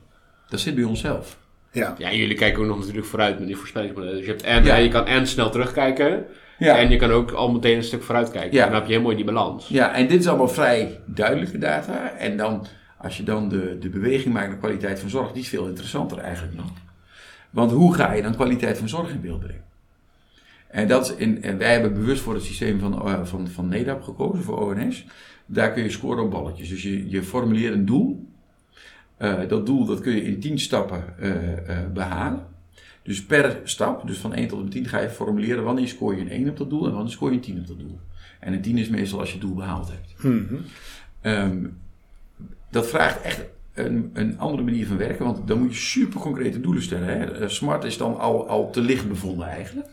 Dat zit bij onszelf. Ja. Ja, jullie kijken ook nog natuurlijk vooruit met die voorspellingsmodellen. Dus je, hebt en, Ja. je kan en snel terugkijken. Ja. En je kan ook al meteen een stuk vooruit kijken. Ja. En dan heb je heel mooi die balans. Ja, en dit is allemaal vrij duidelijke data. En dan, als je dan de, de beweging maakt naar kwaliteit van zorg, die is veel interessanter eigenlijk nog. Want hoe ga je dan kwaliteit van zorg in beeld brengen? En, dat is in, en wij hebben bewust voor het systeem van, eh, van, van NEDAP gekozen, voor ONS. Daar kun je scoren op balletjes. Dus je, je formuleert een doel. Eh, dat doel dat kun je in 10 stappen eh, eh, behalen. Dus per stap, dus van 1 tot en met 10, ga je formuleren wanneer scoor je een 1 op dat doel en wanneer scoor je een 10 op dat doel. En een 10 is meestal als je het doel behaald hebt. Mhm. Ehm, dat vraagt echt een, een andere manier van werken, want dan moet je super concrete doelen stellen. Hè. Eh, Smart is dan al, al te licht bevonden eigenlijk.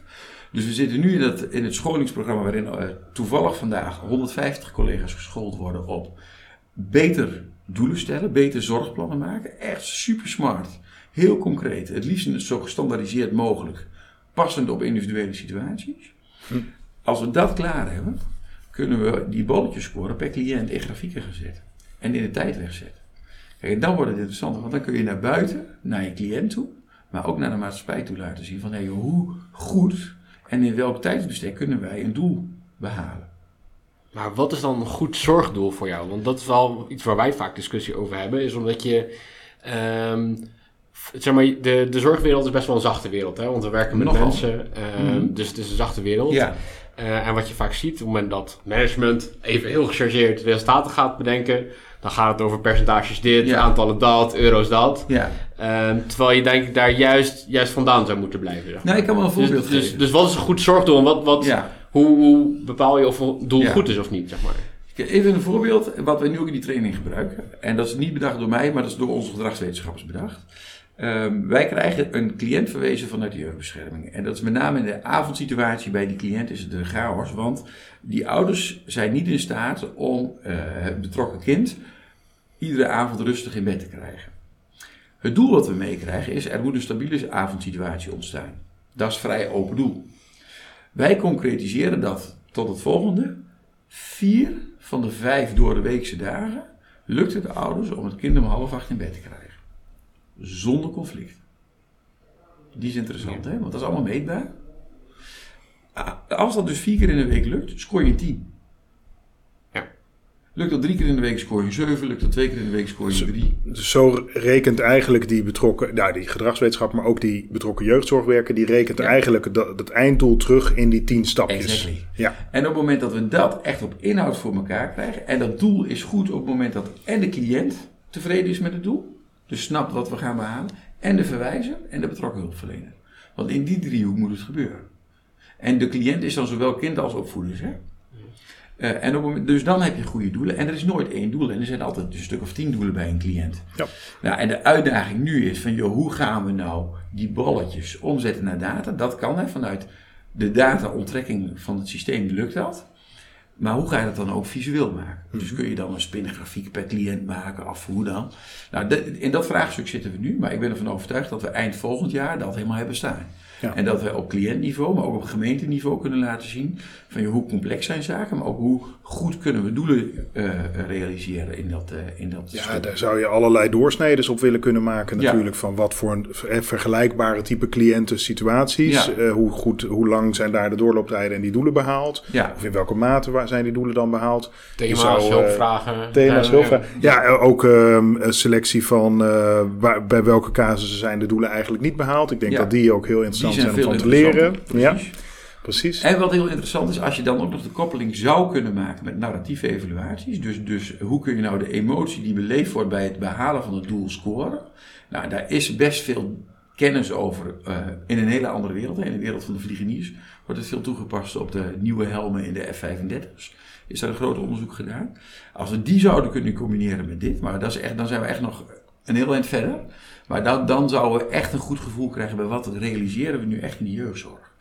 Dus we zitten nu in, dat, in het scholingsprogramma waarin eh, toevallig vandaag 150 collega's geschoold worden op beter doelen stellen, beter zorgplannen maken. Echt super smart. Heel concreet. Het liefst zo gestandaardiseerd mogelijk. Passend op individuele situaties. Als we dat klaar hebben, kunnen we die bolletjes scoren per cliënt in grafieken gaan zetten. En in de tijd wegzetten. Kijk, dan wordt het interessant, want dan kun je naar buiten, naar je cliënt toe, maar ook naar de maatschappij toe laten zien van hé, hoe goed en in welk tijdsbestek kunnen wij een doel behalen. Maar wat is dan een goed zorgdoel voor jou? Want dat is wel iets waar wij vaak discussie over hebben. Is omdat je... ehm, zeg maar, de, de zorgwereld is best wel een zachte wereld. Hè? Want we werken met Nogal. mensen. ehm, Mhm. Dus het is een zachte wereld. Ja, Eh, en wat je vaak ziet, op het moment dat management even heel gechargeerd resultaten gaat bedenken, dan gaat het over percentages dit, Ja. aantallen dat, euro's dat. ja. Ehm, terwijl je denk ik daar juist, juist vandaan zou moeten blijven. zeg maar. Nou, ik kan wel een voorbeeld dus, dus, geven. dus wat is een goed zorgdoel en wat, wat, ja. hoe, hoe bepaal je of een doel goed is of niet? Zeg maar. Even een voorbeeld wat we nu ook in die training gebruiken. En dat is niet bedacht door mij, maar dat is door onze gedragswetenschappers bedacht. Ehm, wij krijgen een cliënt verwezen vanuit de jeugdbescherming. En dat is met name in de avondsituatie bij die cliënt is het de chaos. Want die ouders zijn niet in staat om eh, het betrokken kind iedere avond rustig in bed te krijgen. Het doel wat we meekrijgen is, er moet een stabiele avondsituatie ontstaan. Dat is vrij open doel. Wij concretiseren dat tot het volgende. Vier van de vijf door de weekse dagen lukt het de ouders om het kind om half acht in bed te krijgen. Zonder conflict. Die is interessant, hè? Want dat is allemaal meetbaar. Als dat dus vier keer in de week lukt, scoor je een 10. Lukt dat drie keer in de week, scoor je 7. Lukt dat twee keer in de week, scoor je 3. Dus zo rekent eigenlijk die betrokken, nou die gedragswetenschap, maar ook die betrokken jeugdzorgwerker, die rekent Ja. eigenlijk dat, dat einddoel terug in die tien stapjes. Exactly. Ja, En op het moment dat we dat echt op inhoud voor elkaar krijgen, en dat doel is goed op het moment dat en de cliënt tevreden is met het doel, dus snapt wat we gaan behalen, en de verwijzer en de betrokken hulpverlener. Want in die driehoek moet het gebeuren. En de cliënt is dan zowel kind als opvoeders. Hè? Eh, en op het moment, dus dan heb je goede doelen. En er is nooit één doel. En er zijn altijd een stuk of tien doelen bij een cliënt. Ja. Nou, en de uitdaging nu is van, joh, hoe gaan we nou die balletjes omzetten naar data? Dat kan hè, vanuit de data-onttrekking van het systeem lukt dat. Maar hoe ga je dat dan ook visueel maken? Dus kun je dan een spinnengrafiek per cliënt maken, of hoe dan? Nou, de- in dat vraagstuk zitten we nu, maar ik ben ervan overtuigd dat we eind volgend jaar dat helemaal hebben staan. En dat we op cliëntniveau, maar ook op gemeenteniveau kunnen laten zien van hoe complex zijn zaken, maar ook hoe goed kunnen we doelen eh, realiseren in dat, eh, in dat Ja, stuk. daar zou je allerlei doorsneden op willen kunnen maken. Ja. Natuurlijk van wat voor een eh, vergelijkbare type cliënten situaties. Ja. Eh, hoe, goed, hoe lang zijn daar de doorlooptijden en die doelen behaald. Ja. Of in welke mate waar zijn die doelen dan behaald. Thema's, zou, hulpvragen. Thema's, Ja, hulpvragen. Ja, ook ehm, een selectie van eh, waar, bij welke casussen zijn de doelen eigenlijk niet behaald. Ik denk Ja. dat die ook heel Die interessant zijn om van te leren. Ja, precies. En wat heel interessant is, als je dan ook nog de koppeling zou kunnen maken met narratieve evaluaties. Dus, dus hoe kun je nou de emotie die beleefd wordt bij het behalen van het doel scoren? Nou, daar is best veel kennis over eh, in een hele andere wereld. In de wereld van de vliegeniers wordt het veel toegepast op de nieuwe helmen in de F-35's. Is daar een groot onderzoek gedaan. Als we die zouden kunnen combineren met dit, maar dat is echt, dan zijn we echt nog een heel eind verder. Maar dan, dan zouden we echt een goed gevoel krijgen bij wat realiseren we nu echt in de jeugdzorg.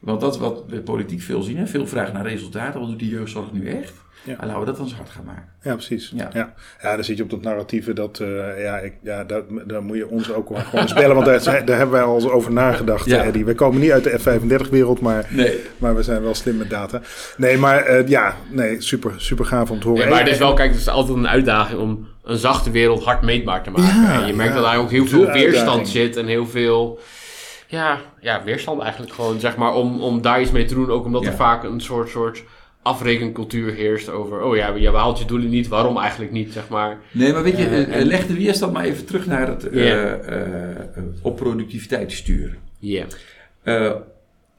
Want dat is wat we politiek veel zien. Hè? Veel vragen naar resultaten. Wat doet die jeugdzorg nu echt? Ja. En laten we dat dan eens hard gaan maken. Ja, precies. Ja. Ja. Ja. dan zit je op dat narratieve dat, eh, ja, ik, ja dat, daar moet je ons ook wel gewoon spelen. Want daar, zijn- daar hebben wij al eens over nagedacht, Ja. Eddie. We komen niet uit de F35-wereld, maar, Nee. maar we zijn wel slim met data. Nee, maar eh, ja, nee, super, super gaaf om te horen. Ja, maar het is wel, kijk, het is altijd een uitdaging om een zachte wereld hard meetbaar te maken. Ja, en je merkt ja. dat daar ook heel veel weerstand zit en heel veel, ja, ja, weerstand eigenlijk gewoon, zeg maar, om, om daar iets mee te doen. Ook omdat Ja. er vaak een soort, soort afrekencultuur heerst over, oh ja, je behaalt je doelen niet, waarom eigenlijk niet, zeg maar. Nee, maar weet je, Eh, eh, en- leg de weerstand maar even terug naar het eh, eh, eh, op productiviteit sturen. Ja. Eh,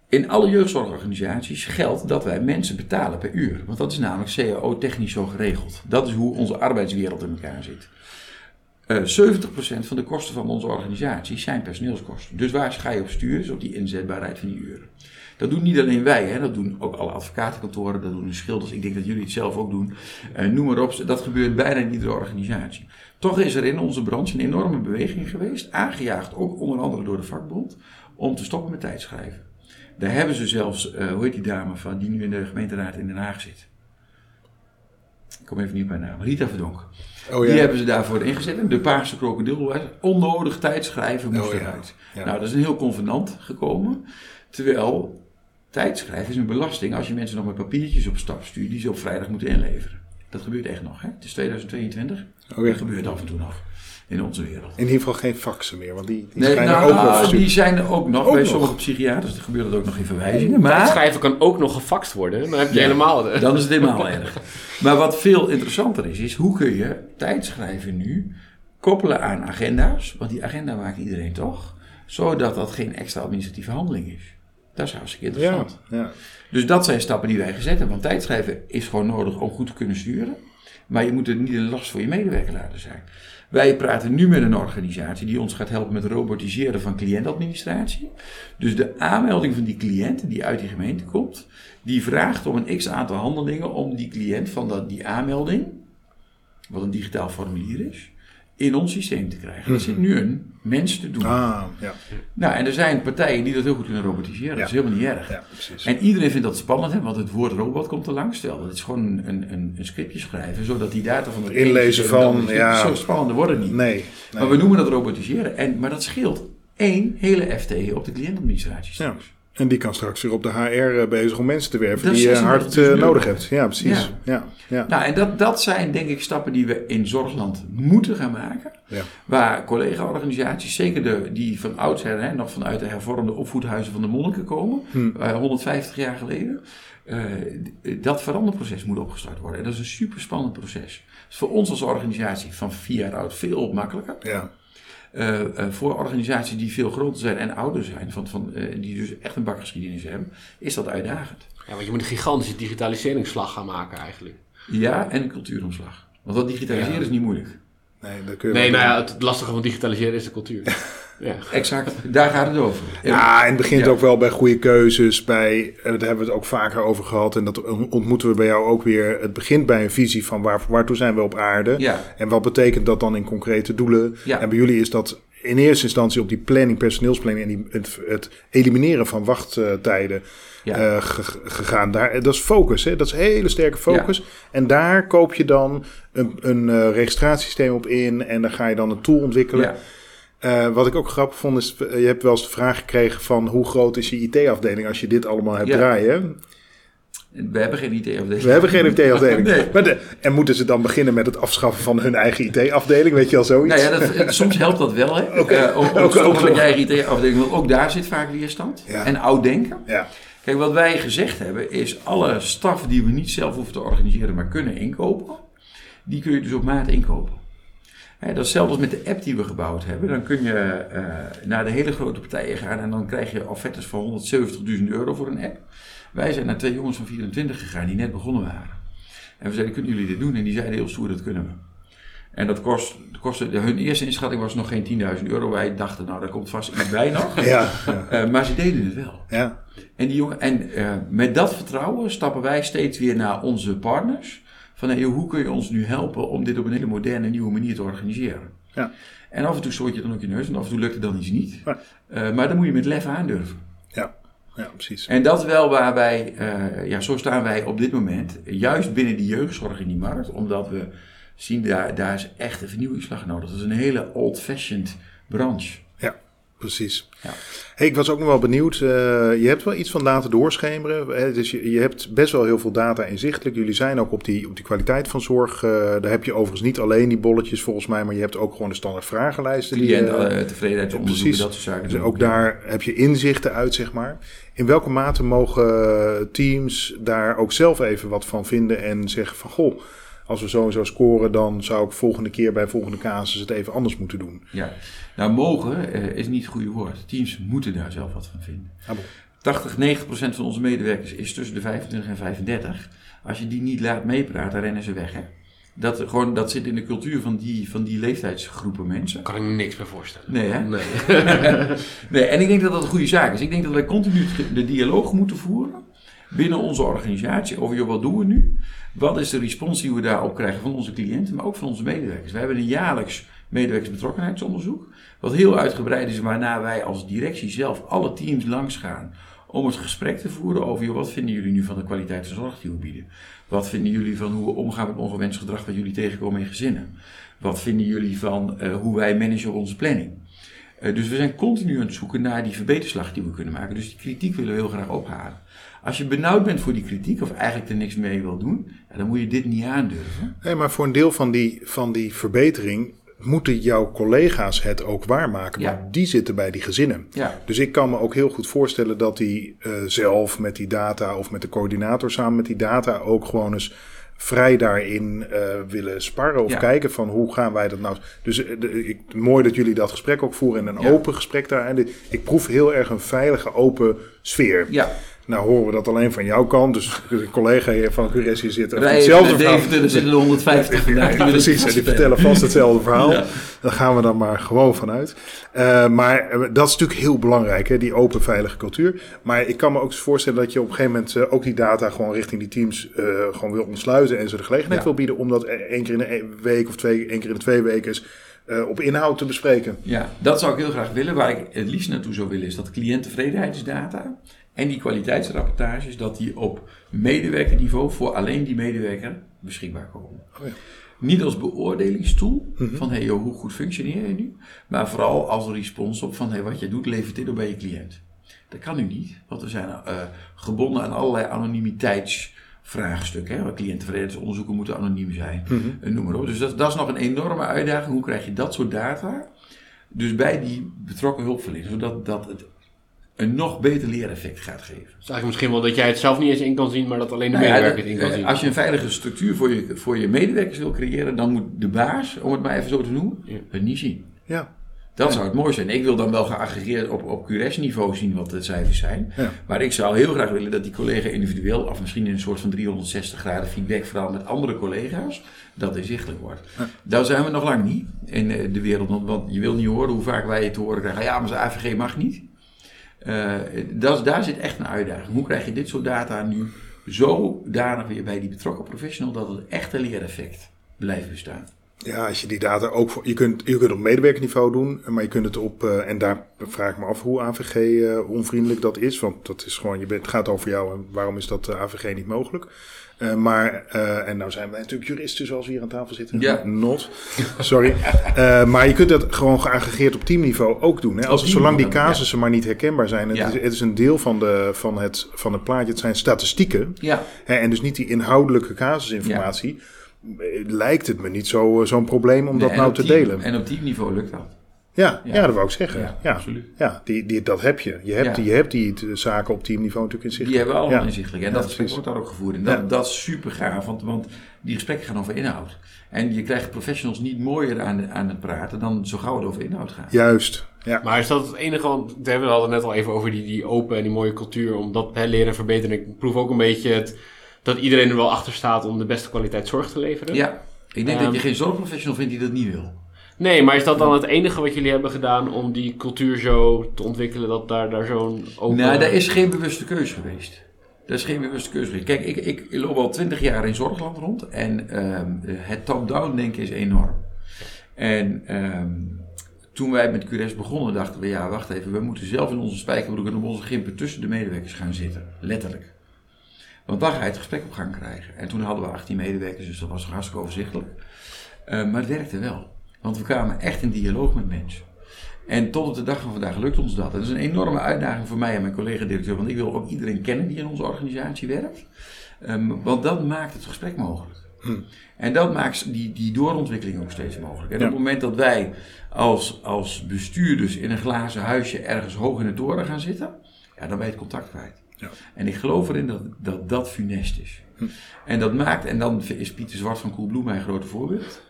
in alle jeugdzorgorganisaties geldt dat wij mensen betalen per uur. Want dat is namelijk CAO-technisch zo geregeld. Dat is hoe onze arbeidswereld in elkaar zit. Eh 70% van de kosten van onze organisaties zijn personeelskosten. Dus waar ga je op sturen? Is op die inzetbaarheid van die uren. Dat doen niet alleen wij, hè? dat doen ook alle advocatenkantoren, dat doen de schilders. Ik denk dat jullie het zelf ook doen. Eh, noem maar op, dat gebeurt bijna in iedere organisatie. Toch is er in onze branche een enorme beweging geweest, aangejaagd ook onder andere door de vakbond, om te stoppen met tijdschrijven. Daar hebben ze zelfs, eh, hoe heet die dame van, die nu in de gemeenteraad in Den Haag zit? Ik kom even niet bij naam. Rita Verdonk. Oh, ja. Die hebben ze daarvoor ingezet. En de paarse krokodil was onnodig tijdschrijven moest Oh, ja. eruit. Ja. Nou, dat is een heel convenant gekomen. Terwijl tijdschrijven is een belasting als je mensen nog met papiertjes op stap stuurt die ze op vrijdag moeten inleveren. Dat gebeurt echt nog. Hè? Het is 2022. Oh. Dat gebeurt af en toe nog in onze wereld. In ieder geval geen faxen meer, want die, die Nee, schijnen nou, ook wel verstuurd. die zijn er ook nog. Ook bij nog? sommige psychiaters gebeurt dat ook nog in verwijzingen. Maar Schrijven kan ook nog gefaxt worden, dan heb je Ja. helemaal de... Dan is het helemaal erg. Maar wat veel interessanter is, is hoe kun je tijdschrijven nu koppelen aan agenda's? Want die agenda maakt iedereen toch? Zodat dat geen extra administratieve handeling is. Dat is hartstikke Ja, interessant. ja. Dus dat zijn stappen die wij gezet hebben. Want tijdschrijven is gewoon nodig om goed te kunnen sturen. Maar je moet er niet een last voor je medewerker laten zijn. Wij praten nu met een organisatie die ons gaat helpen met robotiseren van cliëntadministratie. Dus de aanmelding van die cliënt die uit die gemeente komt, die vraagt om een x aantal handelingen om die cliënt van die aanmelding, wat een digitaal formulier is, in ons systeem te krijgen. Dat zit nu een mens te doen. Ah, ja. Nou, en er zijn partijen die dat heel goed kunnen robotiseren. Dat is helemaal niet erg. ja. En iedereen vindt dat spannend, hè, want het woord robot komt er langs. Stel, dat is gewoon een, een, een scriptje schrijven, zodat die data van het ene Inlezen van, ja. Zo spannender wordt het niet. Nee, nee. Maar we noemen dat robotiseren. En, maar dat scheelt één hele FT op de cliëntadministratie. Ja. En die kan straks weer op de HR bezig om mensen te werven Dat die je 36 hard eh, nodig hebt. Ja, precies. Ja. Ja. Ja. Nou, en dat, dat zijn denk ik stappen die we in Zorgland moeten gaan maken. Ja. Waar collega-organisaties, zeker de, die van oudsher hè, nog vanuit de hervormde opvoedhuizen van de monniken komen, Hm. eh, 150 jaar geleden, eh, dat veranderproces moet opgestart worden. En dat is een super spannend proces. Dat is voor ons als organisatie van vier jaar oud veel makkelijker. Ja. Eh, eh, voor organisaties die veel groter zijn en ouder zijn, van, van, eh, die dus echt een bakgeschiedenis hebben, is dat uitdagend. Ja, want je moet een gigantische digitaliseringsslag gaan maken eigenlijk. Ja, en een cultuuromslag. Want dat digitaliseren Ja. is niet moeilijk. Nee, dat kun je Nee, wel nou ja, het lastige van digitaliseren is de cultuur. Ja. Exact, daar gaat het over. Ja, en het begint Ja. ook wel bij goede keuzes. Bij, en daar hebben we het ook vaker over gehad. En dat ontmoeten we bij jou ook weer. Het begint bij een visie van waar, waartoe zijn we op aarde. Ja. En wat betekent dat dan in concrete doelen? Ja. En bij jullie is dat in eerste instantie op die planning, personeelsplanning en die, het, het elimineren van wachttijden Ja. eh, ge- gegaan. Daar, dat is focus, hè? dat is hele sterke focus. En daar koop je dan een, een eh, registratiesysteem op in en daar ga je dan een tool ontwikkelen. Ja. Eh, wat ik ook grappig vond is, eh, je hebt wel eens de vraag gekregen van hoe groot is je IT-afdeling als je dit allemaal hebt Ja. draaien. We hebben geen IT-afdeling. We hebben geen IT-afdeling. Nee. En moeten ze dan beginnen met het afschaffen van hun eigen IT-afdeling? Weet je al zoiets? Nou ja, dat, eh, soms helpt dat wel, hè? Ook- ook- met je eigen IT-afdeling. Want ook daar zit vaak weerstand. Ja. En oud denken. Ja, Kijk, wat wij gezegd hebben is alle staf die we niet zelf hoeven te organiseren, maar kunnen inkopen, die kun je dus op maat inkopen. Hè, dat is hetzelfde als met de app die we gebouwd hebben. Dan kun je eh, naar de hele grote partijen gaan en dan krijg je offertes van 170.000 euro voor een app. Wij zijn naar twee jongens van 24 gegaan die net begonnen waren. En we zeiden, kunnen jullie dit doen? En die zeiden heel stoer, dat kunnen we. En dat kost, kostte, hun eerste inschatting was nog geen 10.000 euro. Wij dachten, nou, daar komt vast iets bij nog. ja, ja. Eh, maar ze deden het wel. ja. En, die jongen, en eh, met dat vertrouwen stappen wij steeds weer naar onze partners. Van hey, hoe kun je ons nu helpen om dit op een hele moderne, nieuwe manier te organiseren? Ja. En af en toe stoot je dan ook je neus en af en toe lukt het dan iets niet. Ja. Eh, maar dan moet je met lef aandurven. ja. ja precies. En dat is wel waar wij, eh, ja, zo staan wij op dit moment, juist binnen de jeugdzorg in die markt, omdat we zien daar, daar is echt een vernieuwingsslag nodig. Dat is een hele old-fashioned branche. Ja, precies. Ja. Hey, ik was ook nog wel benieuwd. eh, je hebt wel iets van data doorschemeren. Hè? Dus je, je hebt best wel heel veel data inzichtelijk. Jullie zijn ook op die, op die kwaliteit van zorg. eh, daar heb je overigens niet alleen die bolletjes volgens mij, maar je hebt ook gewoon de standaard vragenlijsten. die, Cliënt, eh, uh, tevredenheidsonderzoeken, precies. dat soort zaken. Dus ook daar heb je inzichten uit, zeg maar. In welke mate mogen teams daar ook zelf even wat van vinden en zeggen van goh, als we zo en zo scoren, dan zou ik volgende keer bij volgende casus het even anders moeten doen. Ja, nou mogen eh, is niet het goede woord. Teams moeten daar zelf wat van vinden. Ah, bon. 80, 90 procent van onze medewerkers is tussen de 25 en 35. Als je die niet laat meepraten, dan rennen ze weg. Hè? Dat, gewoon, dat zit in de cultuur van die, van die leeftijdsgroepen mensen. Kan ik me niks meer voorstellen. Nee, hè? Nee. Nee, en ik denk dat dat een goede zaak is. Ik denk dat wij continu de dialoog moeten voeren binnen onze organisatie over joh, wat doen we nu? Wat is de respons die we daarop krijgen van onze cliënten, maar ook van onze medewerkers? We hebben een jaarlijks medewerkersbetrokkenheidsonderzoek, wat heel uitgebreid is, waarna wij als directie zelf alle teams langs gaan om het gesprek te voeren over joh, wat vinden jullie nu van de kwaliteit van zorg die we bieden? Wat vinden jullie van hoe we omgaan met ongewenst gedrag wat jullie tegenkomen in gezinnen? Wat vinden jullie van eh, hoe wij managen onze planning? Uh, dus we zijn continu aan het zoeken naar die verbeterslag die we kunnen maken. Dus die kritiek willen we heel graag ophalen. Als je benauwd bent voor die kritiek of eigenlijk er niks mee wil doen, dan moet je dit niet aandurven. Nee, maar voor een deel van die, van die verbetering moeten jouw collega's het ook waarmaken. Ja. Maar die zitten bij die gezinnen. Ja, Dus ik kan me ook heel goed voorstellen dat die eh, zelf met die data of met de coördinator samen met die data ook gewoon eens vrij daarin eh, willen sparren of Ja. kijken van hoe gaan wij dat nou. Dus eh, de- ik, mooi dat jullie dat gesprek ook voeren en een open gesprek daar. En ik proef heel erg een veilige, open sfeer. ja. Nou horen we dat alleen van jouw kant. Dus de collega hier van Curessi zit Wij hetzelfde verhaal. Er zitten er 150 vandaag. Ja, precies, en het die vertellen. vertellen vast hetzelfde verhaal. Ja. Daar gaan we dan maar gewoon vanuit. Eh, maar eh, dat is natuurlijk heel belangrijk, hè, die open, veilige cultuur. Maar ik kan me ook voorstellen dat je op een gegeven moment eh, ook die data gewoon richting die teams eh, gewoon wil ontsluiten en ze de gelegenheid Ja. wil bieden om dat e- één keer in de e- week of twee, één keer in de twee weken eens, eh, op inhoud te bespreken. Ja, dat zou ik heel graag willen. Waar ik het liefst naartoe zou willen is dat cliënttevredenheidsdata en die kwaliteitsrapportages, dat die op medewerkerniveau voor alleen die medewerker beschikbaar komen. Oh ja. Niet als beoordelingstoel Mhm. van hey, joh, hoe goed functioneer je nu, maar vooral als respons op van hey, wat je doet levert dit op bij je cliënt. Dat kan nu niet, want we zijn eh, gebonden aan allerlei anonimiteitsvraagstukken. Hè? Cliënttevredenheidsonderzoeken moeten anoniem zijn, Mhm. noem maar op. Dus dat, dat is nog een enorme uitdaging. Hoe krijg je dat soort data dus bij die betrokken hulpverlener, zodat dat het een nog beter leereffect gaat geven. Is eigenlijk misschien wel dat jij het zelf niet eens in kan zien, maar dat alleen de Nou ja, medewerker het in kan eh, zien. Als je een veilige structuur voor je, voor je medewerkers wil creëren, dan moet de baas, om het maar even zo te noemen, Ja. het niet zien. Ja, Dat zou het mooi zijn. Ik wil dan wel geaggregeerd op, op QRS-niveau zien wat de cijfers zijn. Ja. Maar ik zou heel graag willen dat die collega individueel, of misschien in een soort van 360 graden feedback, vooral met andere collega's, dat inzichtelijk wordt. Daar zijn we nog lang niet in eh, de wereld. Want- je wil niet horen hoe vaak wij het te horen krijgen. Ja, maar zijn AVG mag niet. Eh, daar zit echt een uitdaging. Hoe krijg je dit soort data nu zodanig weer bij die betrokken professional dat het echte leereffect blijft bestaan? Ja, als je die data ook voor. Je kunt, je kunt het op medewerkerniveau doen, maar je kunt het op. eh, en daar vraag ik me af hoe AVG eh, onvriendelijk dat is. Want dat is gewoon, je bent, het gaat over jou en waarom is dat AVG niet mogelijk? Eh, maar, eh, en nou zijn wij natuurlijk juristen zoals we hier aan tafel zitten. Ja. Not. Sorry. Eh, maar je kunt dat gewoon geaggregeerd op teamniveau ook doen. Hè? Als, zolang die casussen maar niet herkenbaar zijn. Het, Ja. is, het is een deel van, de, van, het, van het plaatje. Het zijn statistieken. Ja, Hè, en dus niet die inhoudelijke casusinformatie. Lijkt het me niet zo, zo'n probleem om dat Nee, nou te team- delen. En op teamniveau lukt dat. Ja, ja. Ja. dat wou ik zeggen. Ja, Ja, absoluut. Ja, die, die, dat heb je. Je hebt, Ja. die, je hebt die t- zaken op teamniveau natuurlijk in zicht. Die hebben we allemaal Ja. inzichtelijk. En Ja, dat gesprek wordt daar ook gevoerd. En dat, Ja. dat is super gaaf, want, want die gesprekken gaan over inhoud. En je krijgt professionals niet mooier aan, aan het praten dan zo gauw het over inhoud gaat. Juist. Ja. Maar is dat het enige, want we hadden het net al even over die, die open en die mooie cultuur, om dat hè, leren en verbeteren. Ik proef ook een beetje het, dat iedereen er wel achter staat om de beste kwaliteit zorg te leveren. Ja, ik denk Ehm. dat je geen zorgprofessional vindt die dat niet wil. Nee, maar is dat dan het enige wat jullie hebben gedaan om die cultuur zo te ontwikkelen, dat daar, daar zo'n open... Nou, daar is geen bewuste keuze geweest. Dat is geen bewuste keuze geweest. Kijk, ik, ik loop al twintig jaar in zorgland rond en ehm, het top-down denken is enorm. En ehm, toen wij met QRS begonnen, dachten we, ja, wacht even, we moeten zelf in onze spijkerbroek en op onze gimpen tussen de medewerkers gaan zitten. Letterlijk. Want dan ga je het gesprek op gang krijgen. En toen hadden we 18 medewerkers, dus dat was hartstikke overzichtelijk. Eh, maar het werkte wel. Want we kwamen echt in dialoog met mensen. En tot op de dag van vandaag lukt ons dat. Dat is een enorme uitdaging voor mij en mijn collega-directeur, want ik wil ook iedereen kennen die in onze organisatie werkt. Ehm, want dat maakt het gesprek mogelijk. En dat maakt die, die doorontwikkeling ook steeds mogelijk. En Ja. op het moment dat wij als, als bestuurders in een glazen huisje ergens hoog in de toren gaan zitten, ja, dan ben je het contact kwijt. Ja. En ik geloof erin dat dat, dat funest is. En dat maakt, en dan is Pieter Zwart van Coolblue mijn grote voorbeeld.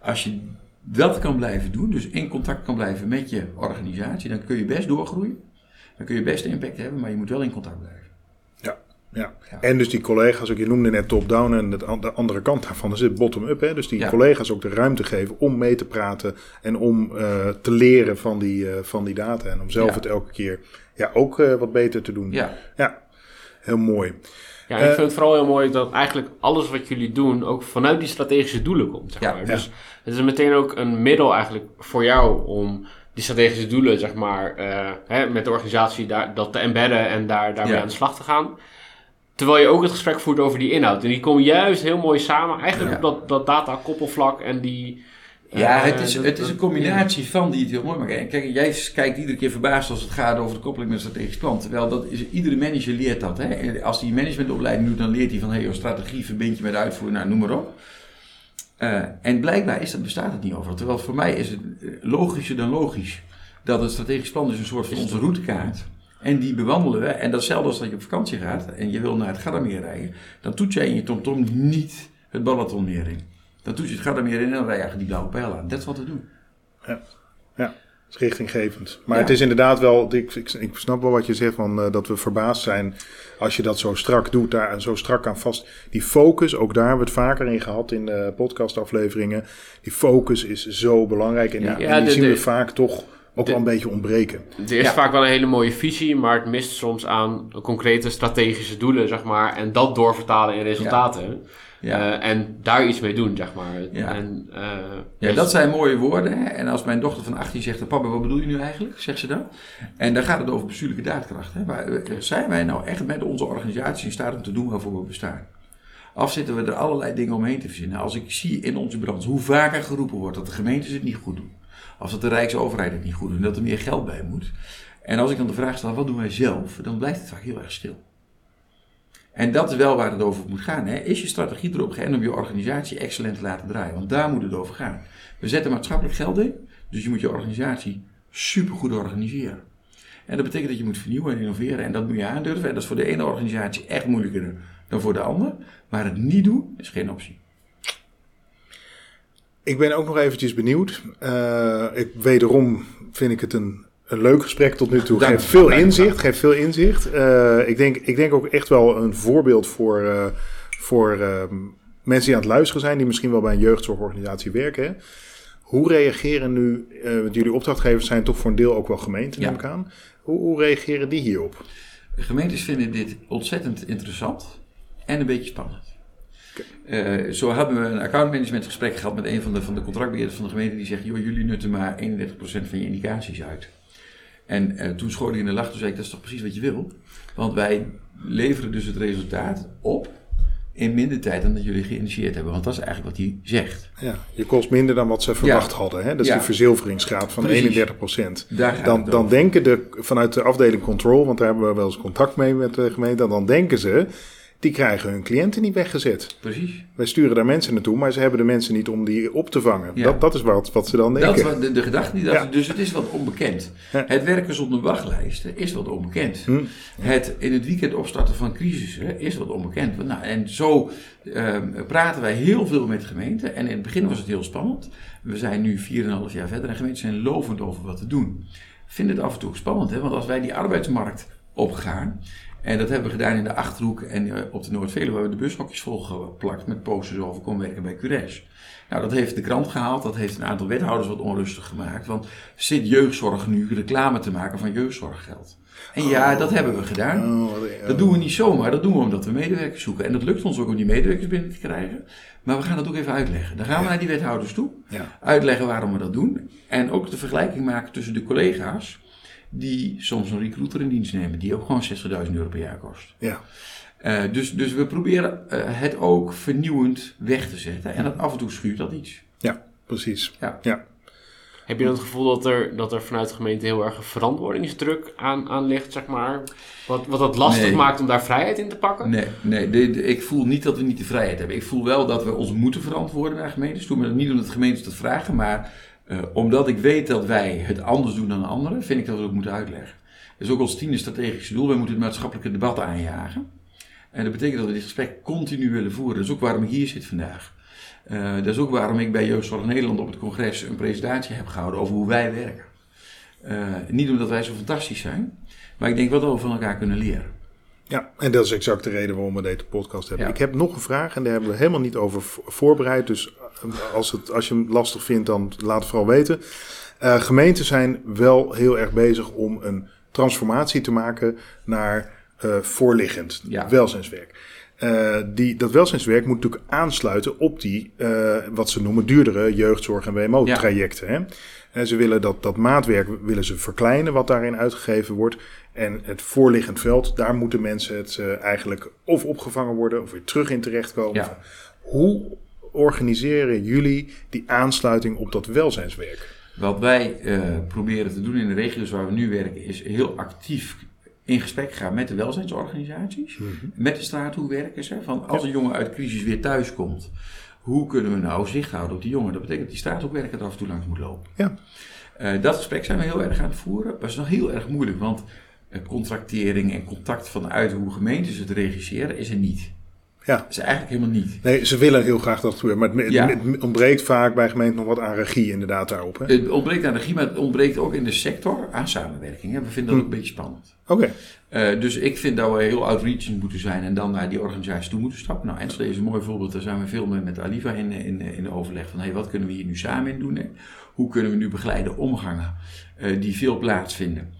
Als je dat kan blijven doen, dus in contact kan blijven met je organisatie, dan kun je best doorgroeien. Dan kun je best impact hebben, maar je moet wel in contact blijven. Ja. Ja. Ja. En dus die collega's, ook je noemde net top-down en het de andere kant daarvan is het bottom-up. Hè? Dus die Ja. collega's ook de ruimte geven om mee te praten en om eh, te leren van die, eh, van die data. En om zelf Ja. het elke keer ja, ook eh, wat beter te doen. Ja, Ja, heel mooi. Ja, ik vind het vooral heel mooi dat eigenlijk alles wat jullie doen ook vanuit die strategische doelen komt. Zeg Ja, maar. ja. Dus het is meteen ook een middel eigenlijk voor jou om die strategische doelen, zeg maar, eh, hè, met de organisatie daar, dat te embedden en daar, daarmee Ja. aan de slag te gaan. Terwijl je ook het gesprek voert over die inhoud. En die komen juist heel mooi samen, eigenlijk Ja. op dat, dat data-koppelvlak en die... Ja, eh, het is, het is een combinatie van die het heel mooi maakt. En Kijk, jij kijkt iedere keer verbaasd als het gaat over de koppeling met strategisch plan. Terwijl dat is, iedere manager leert dat. Hè? Als hij managementopleiding doet, dan leert hij van hey, strategie verbind je met uitvoering, nou, noem maar op. Eh, en blijkbaar is dat, bestaat het niet overal. Terwijl voor mij is het eh, logischer dan logisch. Dat het strategisch plan is een soort van onze routekaart. En die bewandelen we. En dat is hetzelfde als dat je op vakantie gaat en je wil naar het Gardameer rijden. Dan toets jij in je TomTom niet het Balatonmeer in. Dan toets je het Gardameer in en dan rij je die blauwe pijl aan. Dat is wat we doen. Ja, is richtinggevend. Maar Ja. het is inderdaad wel, ik, ik, ik snap wel wat je zegt, van, eh, dat we verbaasd zijn als je dat zo strak doet, daar en zo strak aan vast. Die focus, ook daar hebben we het vaker in gehad in de podcastafleveringen. Die focus is zo belangrijk en die, Ja. en Ja, die de- zien we de- vaak toch ook de- wel een beetje ontbreken. Het is Ja. vaak wel een hele mooie visie, maar het mist soms aan concrete strategische doelen, zeg maar. En dat doorvertalen in resultaten. Ja. Eh, en daar iets mee doen, zeg maar. Ja. En, eh, Ja, dus- dat zijn mooie woorden. Hè? En als mijn dochter van 18 zegt, papa, wat bedoel je nu eigenlijk? Zegt ze dan. En dan gaat het over bestuurlijke daadkracht. Hè? Maar, eh, zijn wij nou echt met onze organisatie in staat om te doen waarvoor we bestaan? Of zitten we er allerlei dingen omheen te verzinnen? Als ik zie in onze branche hoe vaker geroepen wordt dat de gemeentes het niet goed doen. Of dat de Rijksoverheid het niet goed doet en dat er meer geld bij moet. En als ik dan de vraag stel, wat doen wij zelf? Dan blijft het vaak heel erg stil. En dat is wel waar het over moet gaan. Hè? Is je strategie erop geënt om je organisatie excellent te laten draaien? Want daar moet het over gaan. We zetten maatschappelijk geld in, dus je moet je organisatie supergoed organiseren. En dat betekent dat je moet vernieuwen en innoveren en dat moet je aandurven. En dat is voor de ene organisatie echt moeilijker dan voor de ander. Maar het niet doen is geen optie. Ik ben ook nog eventjes benieuwd. Eh, ik, wederom vind ik het een, een leuk gesprek tot nu toe. Geeft veel inzicht. Geeft veel inzicht. Eh, ik, denk, ik denk ook echt wel een voorbeeld voor, eh, voor mensen die aan het luisteren zijn, die misschien wel bij een jeugdzorgorganisatie werken. hè. Hoe reageren nu, want jullie opdrachtgevers zijn toch voor een deel ook wel gemeenten, Ja. neem ik aan. Hoe, hoe reageren die hierop? De gemeentes vinden dit ontzettend interessant en een beetje spannend. Uh, zo hebben we een accountmanagementgesprek gehad met een van de, van de contractbeheerders van de gemeente. Die zegt, joh, jullie nutten maar 31% van je indicaties uit. En uh, toen schoot ik in de lach, toen zei ik, dat is toch precies wat je wil? Want wij leveren dus het resultaat op in minder tijd dan dat jullie geïnitieerd hebben. Want dat is eigenlijk wat hij zegt. Ja, je kost minder dan wat ze verwacht hadden. Hè? Dat is de verzilveringsgraad van Precies. 31 procent. Dan, dan denken de, vanuit de afdeling control, want daar hebben we wel eens contact mee met de gemeente, dan denken ze die krijgen hun cliënten niet weggezet. Precies. Wij sturen daar mensen naartoe, maar ze hebben de mensen niet om die op te vangen. Dat, dat is wat, wat ze dan denken. Dat is de, de gedachte. Dat, Dus het is wat onbekend. Het werken zonder wachtlijsten is wat onbekend. Hm. Het in het weekend opstarten van crisissen is wat onbekend. Nou, en zo ehm, praten wij heel veel met gemeenten. En in het begin was het heel spannend. We zijn nu 4,5 jaar verder en gemeenten zijn lovend over wat te doen. Ik vind het af en toe spannend, hè? want als wij die arbeidsmarkt opgaan en dat hebben we gedaan in de Achterhoek en eh, op de Noordveluwe. We hebben de bushokjes volgeplakt met posters over kom werken bij Cures. Nou, dat heeft de krant gehaald. Dat heeft een aantal wethouders wat onrustig gemaakt. Want zit jeugdzorg nu reclame te maken van jeugdzorggeld? En ja, oh. dat hebben we gedaan. Oh, dat doen we niet zomaar. Dat doen we omdat we medewerkers zoeken. En dat lukt ons ook om die medewerkers binnen te krijgen. Maar we gaan dat ook even uitleggen. Dan gaan we naar die wethouders toe. Ja. Uitleggen waarom we dat doen. En ook de vergelijking maken tussen de collega's die soms een recruiter in dienst nemen, die ook gewoon 60.000 euro per jaar kost. Ja. Uh, dus, dus we proberen uh, het ook vernieuwend weg te zetten. En dat af en toe schuurt dat iets. Ja, precies. Ja. ja. Heb je dan het gevoel dat er, dat er vanuit de gemeente heel erg een verantwoordingsdruk aan, aan ligt, zeg maar? Wat, wat het lastig maakt om daar vrijheid in te pakken? Nee, nee ik voel niet dat we niet de vrijheid hebben. Ik voel wel dat we ons moeten verantwoorden naar gemeentes toe. Maar niet omdat gemeentes dat vragen, maar uh, omdat ik weet dat wij het anders doen dan anderen, vind ik dat we het ook moeten uitleggen. Dat is ook ons tiende strategische doel. Wij moeten het maatschappelijke debat aanjagen. En dat betekent dat we dit gesprek continu willen voeren. Dat is ook waarom ik hier zit vandaag. Uh, dat is ook waarom ik bij Jeugdzorg Nederland op het congres een presentatie heb gehouden over hoe wij werken. Uh, niet omdat wij zo fantastisch zijn, maar ik denk wel dat we van elkaar kunnen leren. Ja, en dat is exact de reden waarom we deze podcast hebben. Ik heb nog een vraag en daar hebben we helemaal niet over voorbereid. Dus eh, als, het, als je hem lastig vindt, dan laat het vooral weten. Uh, gemeenten zijn wel heel erg bezig om een transformatie te maken naar uh, voorliggend welzijnswerk. Uh, die, dat welzijnswerk moet natuurlijk aansluiten op die, wat ze noemen, duurdere jeugdzorg- en WMO-trajecten. Ja. En ze willen dat, dat maatwerk willen ze verkleinen, wat daarin uitgegeven wordt. En het voorliggend veld, daar moeten mensen het eigenlijk of opgevangen worden of weer terug in terechtkomen. Ja. Hoe organiseren jullie die aansluiting op dat welzijnswerk? Wat wij uh, proberen te doen in de regio's waar we nu werken, is heel actief in gesprek gaan met de welzijnsorganisaties, mm -hmm. met de straathoekwerkers. Hè, van als een jongen uit crisis weer thuis komt, hoe kunnen we nou zicht houden op die jongen? Dat betekent dat die straathoekwerker er af en toe langs moet lopen. Ja. Uh, dat gesprek zijn we heel erg aan het voeren. Maar het is nog heel erg moeilijk, want contractering en contact vanuit hoe gemeentes het regisseren is er niet. Ja. Dat is eigenlijk helemaal niet. Nee, ze willen heel graag dat het gebeurt. Maar het, het, ontbreekt vaak bij gemeenten nog wat aan regie inderdaad daarop. Hè? Het ontbreekt aan regie, maar het ontbreekt ook in de sector aan samenwerking. Hè? We vinden dat hm. ook een beetje spannend. Oké. Uh, dus ik vind dat we heel outreaching moeten zijn en dan naar die organisatie toe moeten stappen. Nou, Enschede is een mooi voorbeeld. Daar zijn we veel mee met Aliva in, in, in overleg van hey, wat kunnen we hier nu samen in doen? Hè? Hoe kunnen we nu begeleide omgangen uh, die veel plaatsvinden?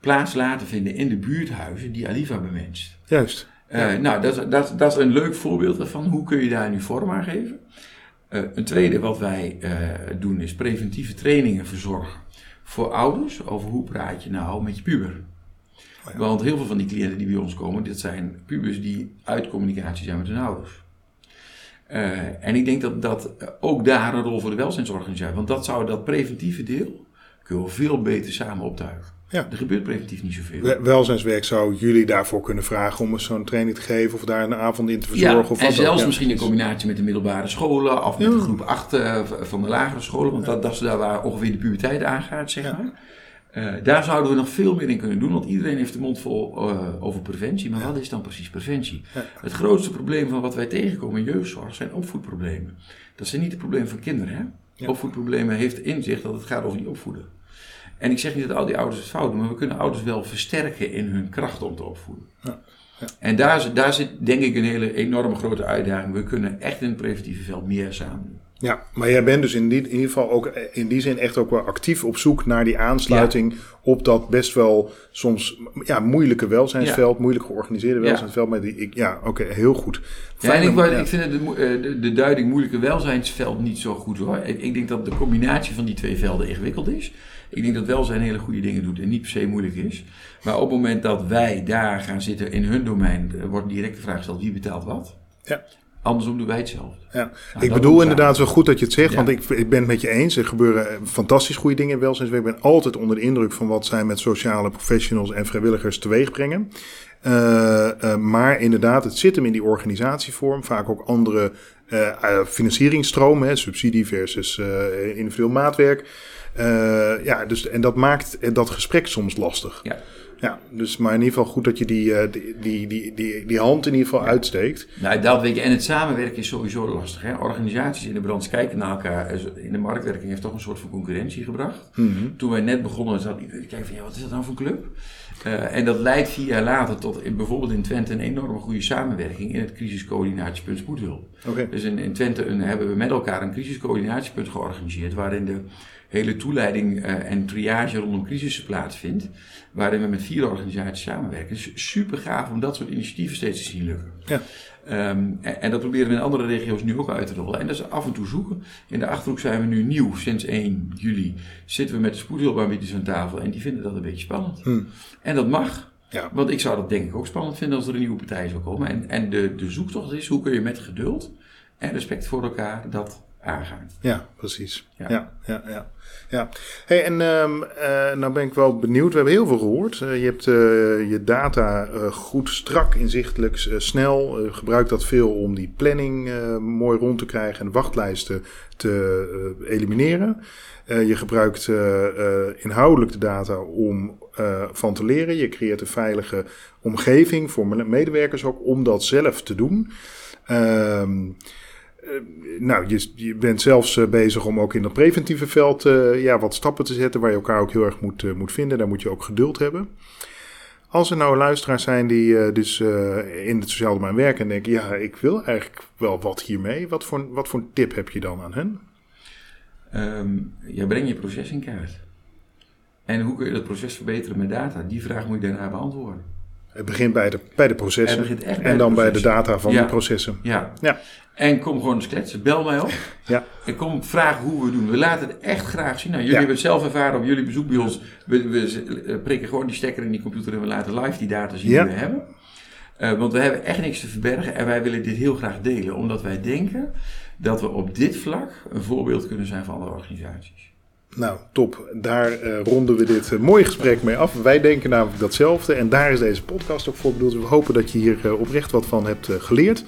Plaats laten vinden in de buurthuizen die Aliva bemenst. Juist. Uh, nou, dat, dat, dat is een leuk voorbeeld van hoe kun je daar nu vorm aan geven. Uh, een tweede wat wij uh, doen is preventieve trainingen verzorgen voor ouders over hoe praat je nou met je puber. Oh ja. Want heel veel van die cliënten die bij ons komen, dit zijn pubers die uit communicatie zijn met hun ouders. en ik denk dat, dat ook daar een rol voor de welzijnsorganisatie, want dat zou dat preventieve deel kunnen we veel beter samen optuigen. Ja. Er gebeurt preventief niet zoveel. Welzijnswerk zou jullie daarvoor kunnen vragen om zo'n training te geven of daar een avond in te verzorgen? Ja, of en zelfs misschien in combinatie met de middelbare scholen of met de groep 8 uh, van de lagere scholen, want dat, dat is daar waar ongeveer de puberteit aangaat, zeg maar. Uh, daar zouden we nog veel meer in kunnen doen, want iedereen heeft de mond vol uh, over preventie. Maar wat is dan precies preventie? Het grootste probleem van wat wij tegenkomen in jeugdzorg zijn opvoedproblemen. Dat zijn niet de problemen van kinderen. Hè? Opvoedproblemen heeft inzicht dat het gaat over die opvoeden. En ik zeg niet dat al die ouders het fout doen, maar we kunnen ouders wel versterken in hun kracht om te opvoeden. Ja. Ja. En daar, daar zit denk ik een hele enorme grote uitdaging. We kunnen echt in het preventieve veld meer samen doen. Ja, maar jij bent dus in, die, in ieder geval ook eh, in die zin echt ook wel actief op zoek naar die aansluiting op dat best wel soms ja, moeilijke welzijnsveld, moeilijk georganiseerde welzijnsveld. Maar die, ik, ja, oké, heel goed. Ja, en ik, ik vind de, eh, de, de, duiding moeilijke welzijnsveld niet zo goed hoor. Ik, ik, denk dat de combinatie van die twee velden ingewikkeld is. Ik denk dat welzijn hele goede dingen doet en niet per se moeilijk is. Maar op het moment dat wij daar gaan zitten in hun domein, wordt direct de vraag gesteld wie betaalt wat. Ja. Andersom doen wij hetzelfde. Ja. Nou, ik bedoel inderdaad wel goed dat je het zegt, want ik, ik ben het met je eens. Er gebeuren fantastisch goede dingen in welzijnswerk. Ik ben altijd onder de indruk van wat zij met sociale professionals en vrijwilligers teweeg brengen. Uh, uh, maar inderdaad, het zit hem in die organisatievorm. Vaak ook andere uh, financieringsstromen, hè, subsidie versus individueel maatwerk. Ja, dus, en dat maakt dat gesprek soms lastig. Ja. Ja, dus maar in ieder geval goed dat je die, uh, die, die, die, die, hand in ieder geval uitsteekt. Nou, dat weet je. En het samenwerken is sowieso lastig. Hè? Organisaties in de branche kijken naar elkaar. In de marktwerking heeft toch een soort van concurrentie gebracht. Mm -hmm. Toen wij net begonnen, zat iedereen kijken van ja, wat is dat nou voor club? Uh, en dat leidt vier jaar later tot in, bijvoorbeeld in Twente een enorme goede samenwerking in het crisiscoördinatiepunt spoedhulp. Okay. Dus in, in Twente een, hebben we met elkaar een crisiscoördinatiepunt georganiseerd waarin de hele toeleiding uh, en triage rondom crisissen plaatsvindt. Waarin we met vier organisaties samenwerken. Dus super gaaf om dat soort initiatieven steeds te zien lukken. Ja. Um, en, en, dat proberen we in andere regio's nu ook uit te rollen. En dat is af en toe zoeken. In de Achterhoek zijn we nu nieuw. Sinds 1 juli zitten we met de spoedhulpaanbieders aan tafel. En die vinden dat een beetje spannend. Hmm. En dat mag. Ja. Want ik zou dat denk ik ook spannend vinden als er een nieuwe partij zou komen. En, en de, de zoektocht is hoe kun je met geduld en respect voor elkaar dat aangaan. Ja, precies. Ja, ja, ja. ja. ja. Hey, en um, uh, nou ben ik wel benieuwd. We hebben heel veel gehoord. Uh, je hebt uh, je data goed, strak, inzichtelijk, snel. gebruikt dat veel om die planning mooi rond te krijgen en wachtlijsten te elimineren. je gebruikt inhoudelijk de data om van te leren. Je creëert een veilige omgeving voor medewerkers ook om dat zelf te doen. Uh, nou, je, je, bent zelfs uh, bezig om ook in dat preventieve veld uh, ja, wat stappen te zetten waar je elkaar ook heel erg moet, moet vinden. Daar moet je ook geduld hebben. Als er nou luisteraars zijn die dus in het sociaal domein werken en denken, ja, ik wil eigenlijk wel wat hiermee. Wat voor, wat voor tip heb je dan aan hen? Um, ja, breng je proces in kaart. En hoe kun je dat proces verbeteren met data? Die vraag moet je daarna beantwoorden. Het begint bij de, bij de processen. En dan bij de data van ja. de processen. Ja. ja. En kom gewoon eens kletsen. Bel mij op. Ja. En kom vragen hoe we doen. We laten het echt graag zien. Nou, jullie Ja. hebben het zelf ervaren op jullie bezoek bij ons. We, we eh, prikken gewoon die stekker in die computer en we laten live die data zien Ja. die we hebben. Eh, want we hebben echt niks te verbergen en wij willen dit heel graag delen. Omdat wij denken dat we op dit vlak een voorbeeld kunnen zijn voor andere organisaties. Nou, top. Daar eh, ronden we dit mooie gesprek mee af. Wij denken namelijk datzelfde. En daar is deze podcast ook voor bedoeld. We hopen dat je hier oprecht wat van hebt geleerd.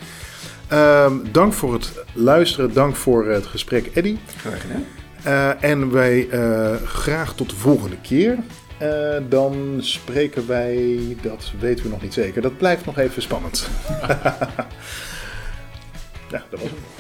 Ehm, dank voor het luisteren. Dank voor het gesprek, Eddy. Graag gedaan. Eh, en wij eh, graag tot de volgende keer. Eh, dan spreken wij, dat weten we nog niet zeker. Dat blijft nog even spannend. ja, dat was het.